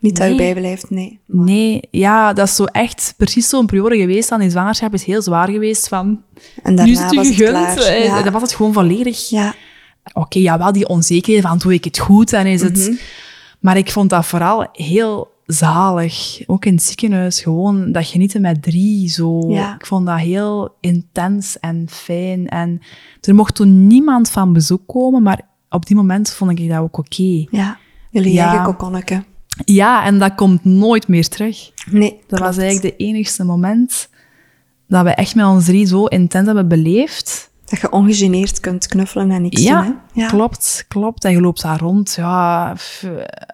B: Niet dat je
A: Nee.
B: bijblijft, nee.
A: Nee, ja, dat is zo echt precies zo'n periode geweest. Dan die zwangerschap is heel zwaar geweest van,
B: En
A: nu
B: daarna
A: is het
B: was het klaar.
A: Eh,
B: Ja.
A: Dat was het gewoon volledig.
B: ja.
A: Oké, ja, wel die onzekerheid van, doe ik het goed en is het... Maar ik vond dat vooral heel zalig. Ook in het ziekenhuis, gewoon dat genieten met drie. Zo.
B: Ja.
A: Ik vond dat heel intens en fijn. En er mocht toen niemand van bezoek komen, maar op die moment vond ik dat ook oké.
B: ja. Jullie
A: Ja.
B: eigen kokonneke.
A: Ja, en dat komt nooit meer terug.
B: Nee,
A: Dat was eigenlijk de enigste moment dat we echt met ons drie zo intens hebben beleefd.
B: Dat je ongegeneerd kunt knuffelen en niks doen, hè?
A: Ja, klopt, klopt. En je loopt daar rond, ja, f-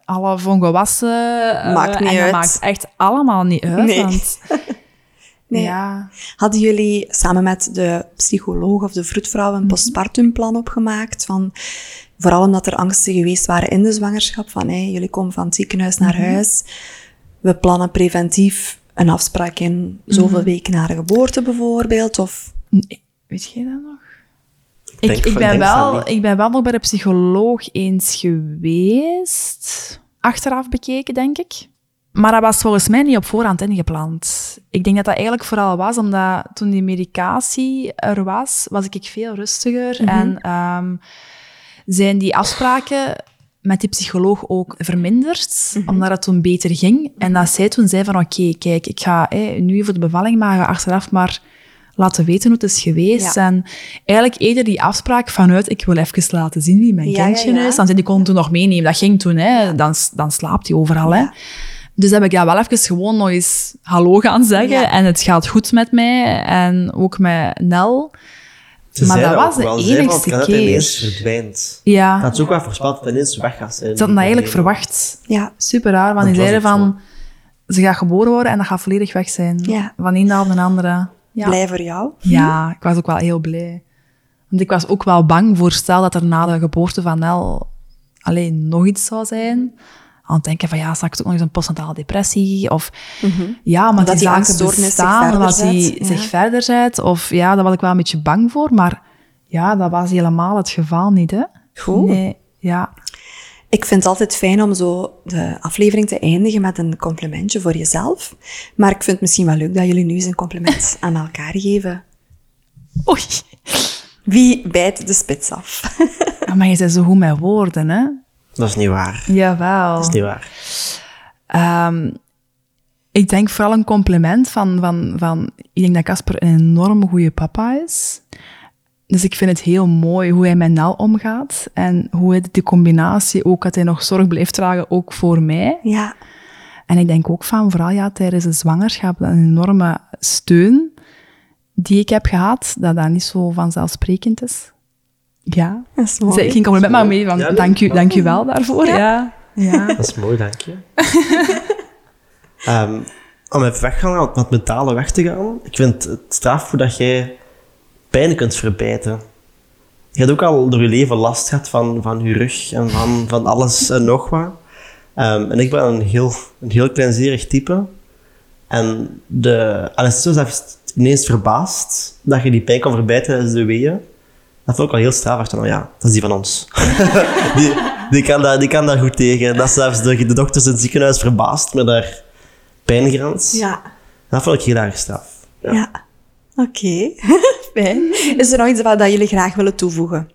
A: alle vongewassen. eh,
B: Maakt niet
A: en
B: uit.
A: maakt echt allemaal niet uit.
B: Nee.
A: Want, *laughs*
B: Nee.
A: Ja,
B: Hadden jullie samen met de psycholoog of de vroedvrouw
A: Mhm.
B: een postpartumplan opgemaakt? Van, vooral omdat er angsten geweest waren in de zwangerschap. Van, hey, jullie komen van het ziekenhuis naar
A: Mhm.
B: huis. We plannen preventief een afspraak in
A: Mhm.
B: zoveel weken na de geboorte bijvoorbeeld. Of,
A: Nee, weet jij dat nog? Ik, ik, ben wel, ik ben wel nog bij de psycholoog eens geweest. Achteraf bekeken, denk ik. Maar dat was volgens mij niet op voorhand ingepland. Ik denk dat dat eigenlijk vooral was omdat toen die medicatie er was, was ik veel rustiger. En ehm, zijn die afspraken met die psycholoog ook verminderd, omdat het toen beter ging. En dat zij toen zei van, oké, kijk, ik ga nu voor de bevalling maken achteraf, maar laten weten hoe het is geweest.
B: Ja.
A: En eigenlijk eerder die afspraak vanuit, ik wil even laten zien wie mijn
B: Ja,
A: kindje
B: ja.
A: is. Dan zei die kon toen nog meenemen. Dat ging toen, hè. Dan, dan slaapt hij overal, hè. Dus heb ik ja wel even gewoon nog eens hallo gaan zeggen.
B: Ja.
A: En het gaat goed met mij. En ook met Nel.
C: Ze
A: Maar dat was de enigste
C: het kan dat ineens
A: keer.
C: verdwijnt.
A: Ja,
C: Dat is ook wel voorspeld dat het ineens weg gaat zijn.
A: ze hadden dat eigenlijk verwacht.
B: Ja.
A: Super raar, want die zeiden van... Ze gaat geboren worden en dat gaat volledig weg zijn.
B: Ja.
A: Van een dag op de andere. Ja.
B: Blij voor jou.
A: Ja, ik was ook wel heel blij. Want ik was ook wel bang voor stel dat er na de geboorte van Nel alleen nog iets zou zijn. Aan het denken van ja, straks ook nog eens een postnatale depressie. Of ja, maar
B: Omdat
A: die
B: die
A: zaken bestaan, omdat die
B: ja.
A: zich verder zet. Of ja, daar was ik wel een beetje bang voor. Maar ja, dat was helemaal het geval niet, hè.
B: Goed.
A: Nee, ja.
B: Ik vind het altijd fijn om zo de aflevering te eindigen met een complimentje voor jezelf. Maar ik vind het misschien wel leuk dat jullie nu eens een compliment *laughs* aan elkaar geven.
A: Oei.
B: Wie bijt de spits af? *laughs*
A: Maar je bent zo goed met woorden, hè.
C: Dat is niet waar.
A: Jawel.
C: Dat is niet waar.
A: Ehm, ik denk vooral een compliment van, van, van... Ik denk dat Casper een enorm goede papa is. Dus ik vind het heel mooi hoe hij met Nel omgaat. En hoe hij die combinatie ook, dat hij nog zorg blijft dragen, ook voor mij.
B: Ja,
A: En ik denk ook van, vooral ja, tijdens de zwangerschap, een enorme steun die ik heb gehad, dat dat niet zo vanzelfsprekend is. Ja.
B: dat is mooi.
A: Zij ging compliment maar mee van,
C: Ja,
A: dank, u, dank u wel daarvoor. Ja. ja.
C: Dat is mooi, dank je. *laughs* Ehm, om even weggaan, wat met mentale weg te gaan. Ik vind het straf hoe dat jij pijn kunt verbijten. Je hebt ook al door je leven last gehad van, van je rug en van, van alles en nog wat. Ehm, en ik ben een heel, een heel kleinzerig type. En de anesthesist heeft ineens verbaasd dat je die pijn kan verbijten tijdens de weeën. Dat vond ik al heel straf. Ik dacht, nou ja, dat is die van ons. *laughs* die, die, kan daar, die kan daar goed tegen. Dat zelfs de, de dokters in het ziekenhuis verbaasd met haar pijngrens.
B: Ja,
C: Dat vond ik heel erg straf. Ja.
B: ja. Oké, *laughs* fijn. Is er nog iets wat dat jullie graag willen toevoegen?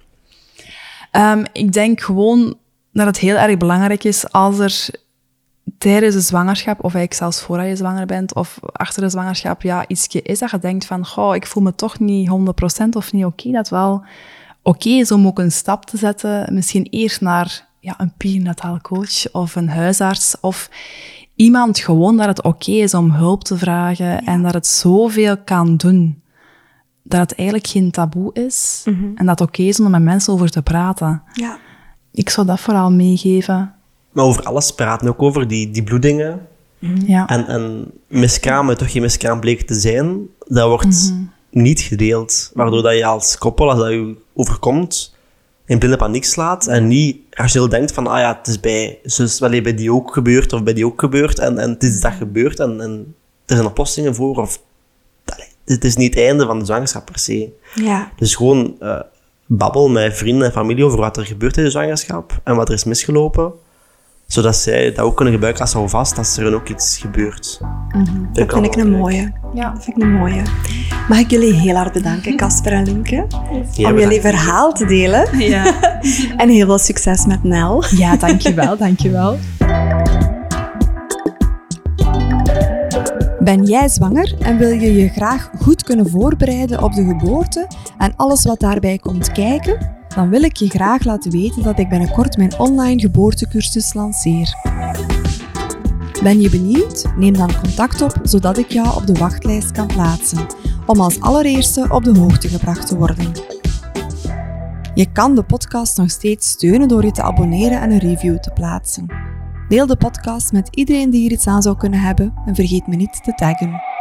A: Ehm, ik denk gewoon dat het heel erg belangrijk is als er tijdens de zwangerschap, of eigenlijk zelfs voordat je zwanger bent, of achter de zwangerschap, ja, ietsje is dat je denkt van, goh, ik voel me toch niet 100% of niet oké, dat wel oké is om ook een stap te zetten, misschien eerst naar ja, een perinataal coach of een huisarts, of iemand gewoon dat het oké is om hulp te vragen en dat het zoveel kan doen. Dat het eigenlijk geen taboe is en dat het oké is om er met mensen over te praten.
B: Ja.
A: Ik zou dat vooral meegeven.
C: Maar over alles praten, ook over die, die bloedingen.
A: Ja.
C: En, en miskraam, toch geen miskraam bleek te zijn, dat wordt niet gedeeld. Waardoor dat je als koppel, als dat je overkomt, in blinde paniek slaat en niet rationeel denkt van, ah ja, het is bij, zus, wel, bij die ook gebeurd of bij die ook gebeurd en, en het is dat gebeurd en, en er zijn oplossingen voor of... Het is niet het einde van de zwangerschap per se.
B: Ja.
C: Dus gewoon eh, babbel met vrienden en familie over wat er gebeurt in de zwangerschap en wat er is misgelopen. Zodat zij dat ook kunnen gebruiken als houvast als er ook iets gebeurt.
B: Dat vind ik een mooie.
A: Ja.
B: Dat vind ik een mooie. Mag ik jullie heel hard bedanken, Casper en Limke,
C: Ja,
B: om jullie verhaal te delen. *laughs*
A: Ja. *laughs*
B: En heel veel succes met Nel.
A: ja, dankjewel, dankjewel.
B: Ben jij zwanger en wil je je graag goed kunnen voorbereiden op de geboorte en alles wat daarbij komt kijken? Dan wil ik je graag laten weten dat ik binnenkort mijn online geboortecursus lanceer. Ben je benieuwd? Neem dan contact op zodat ik jou op de wachtlijst kan plaatsen, om als allereerste op de hoogte gebracht te worden. Je kan de podcast nog steeds steunen door je te abonneren en een review te plaatsen. Deel de podcast met iedereen die hier iets aan zou kunnen hebben en vergeet me niet te taggen.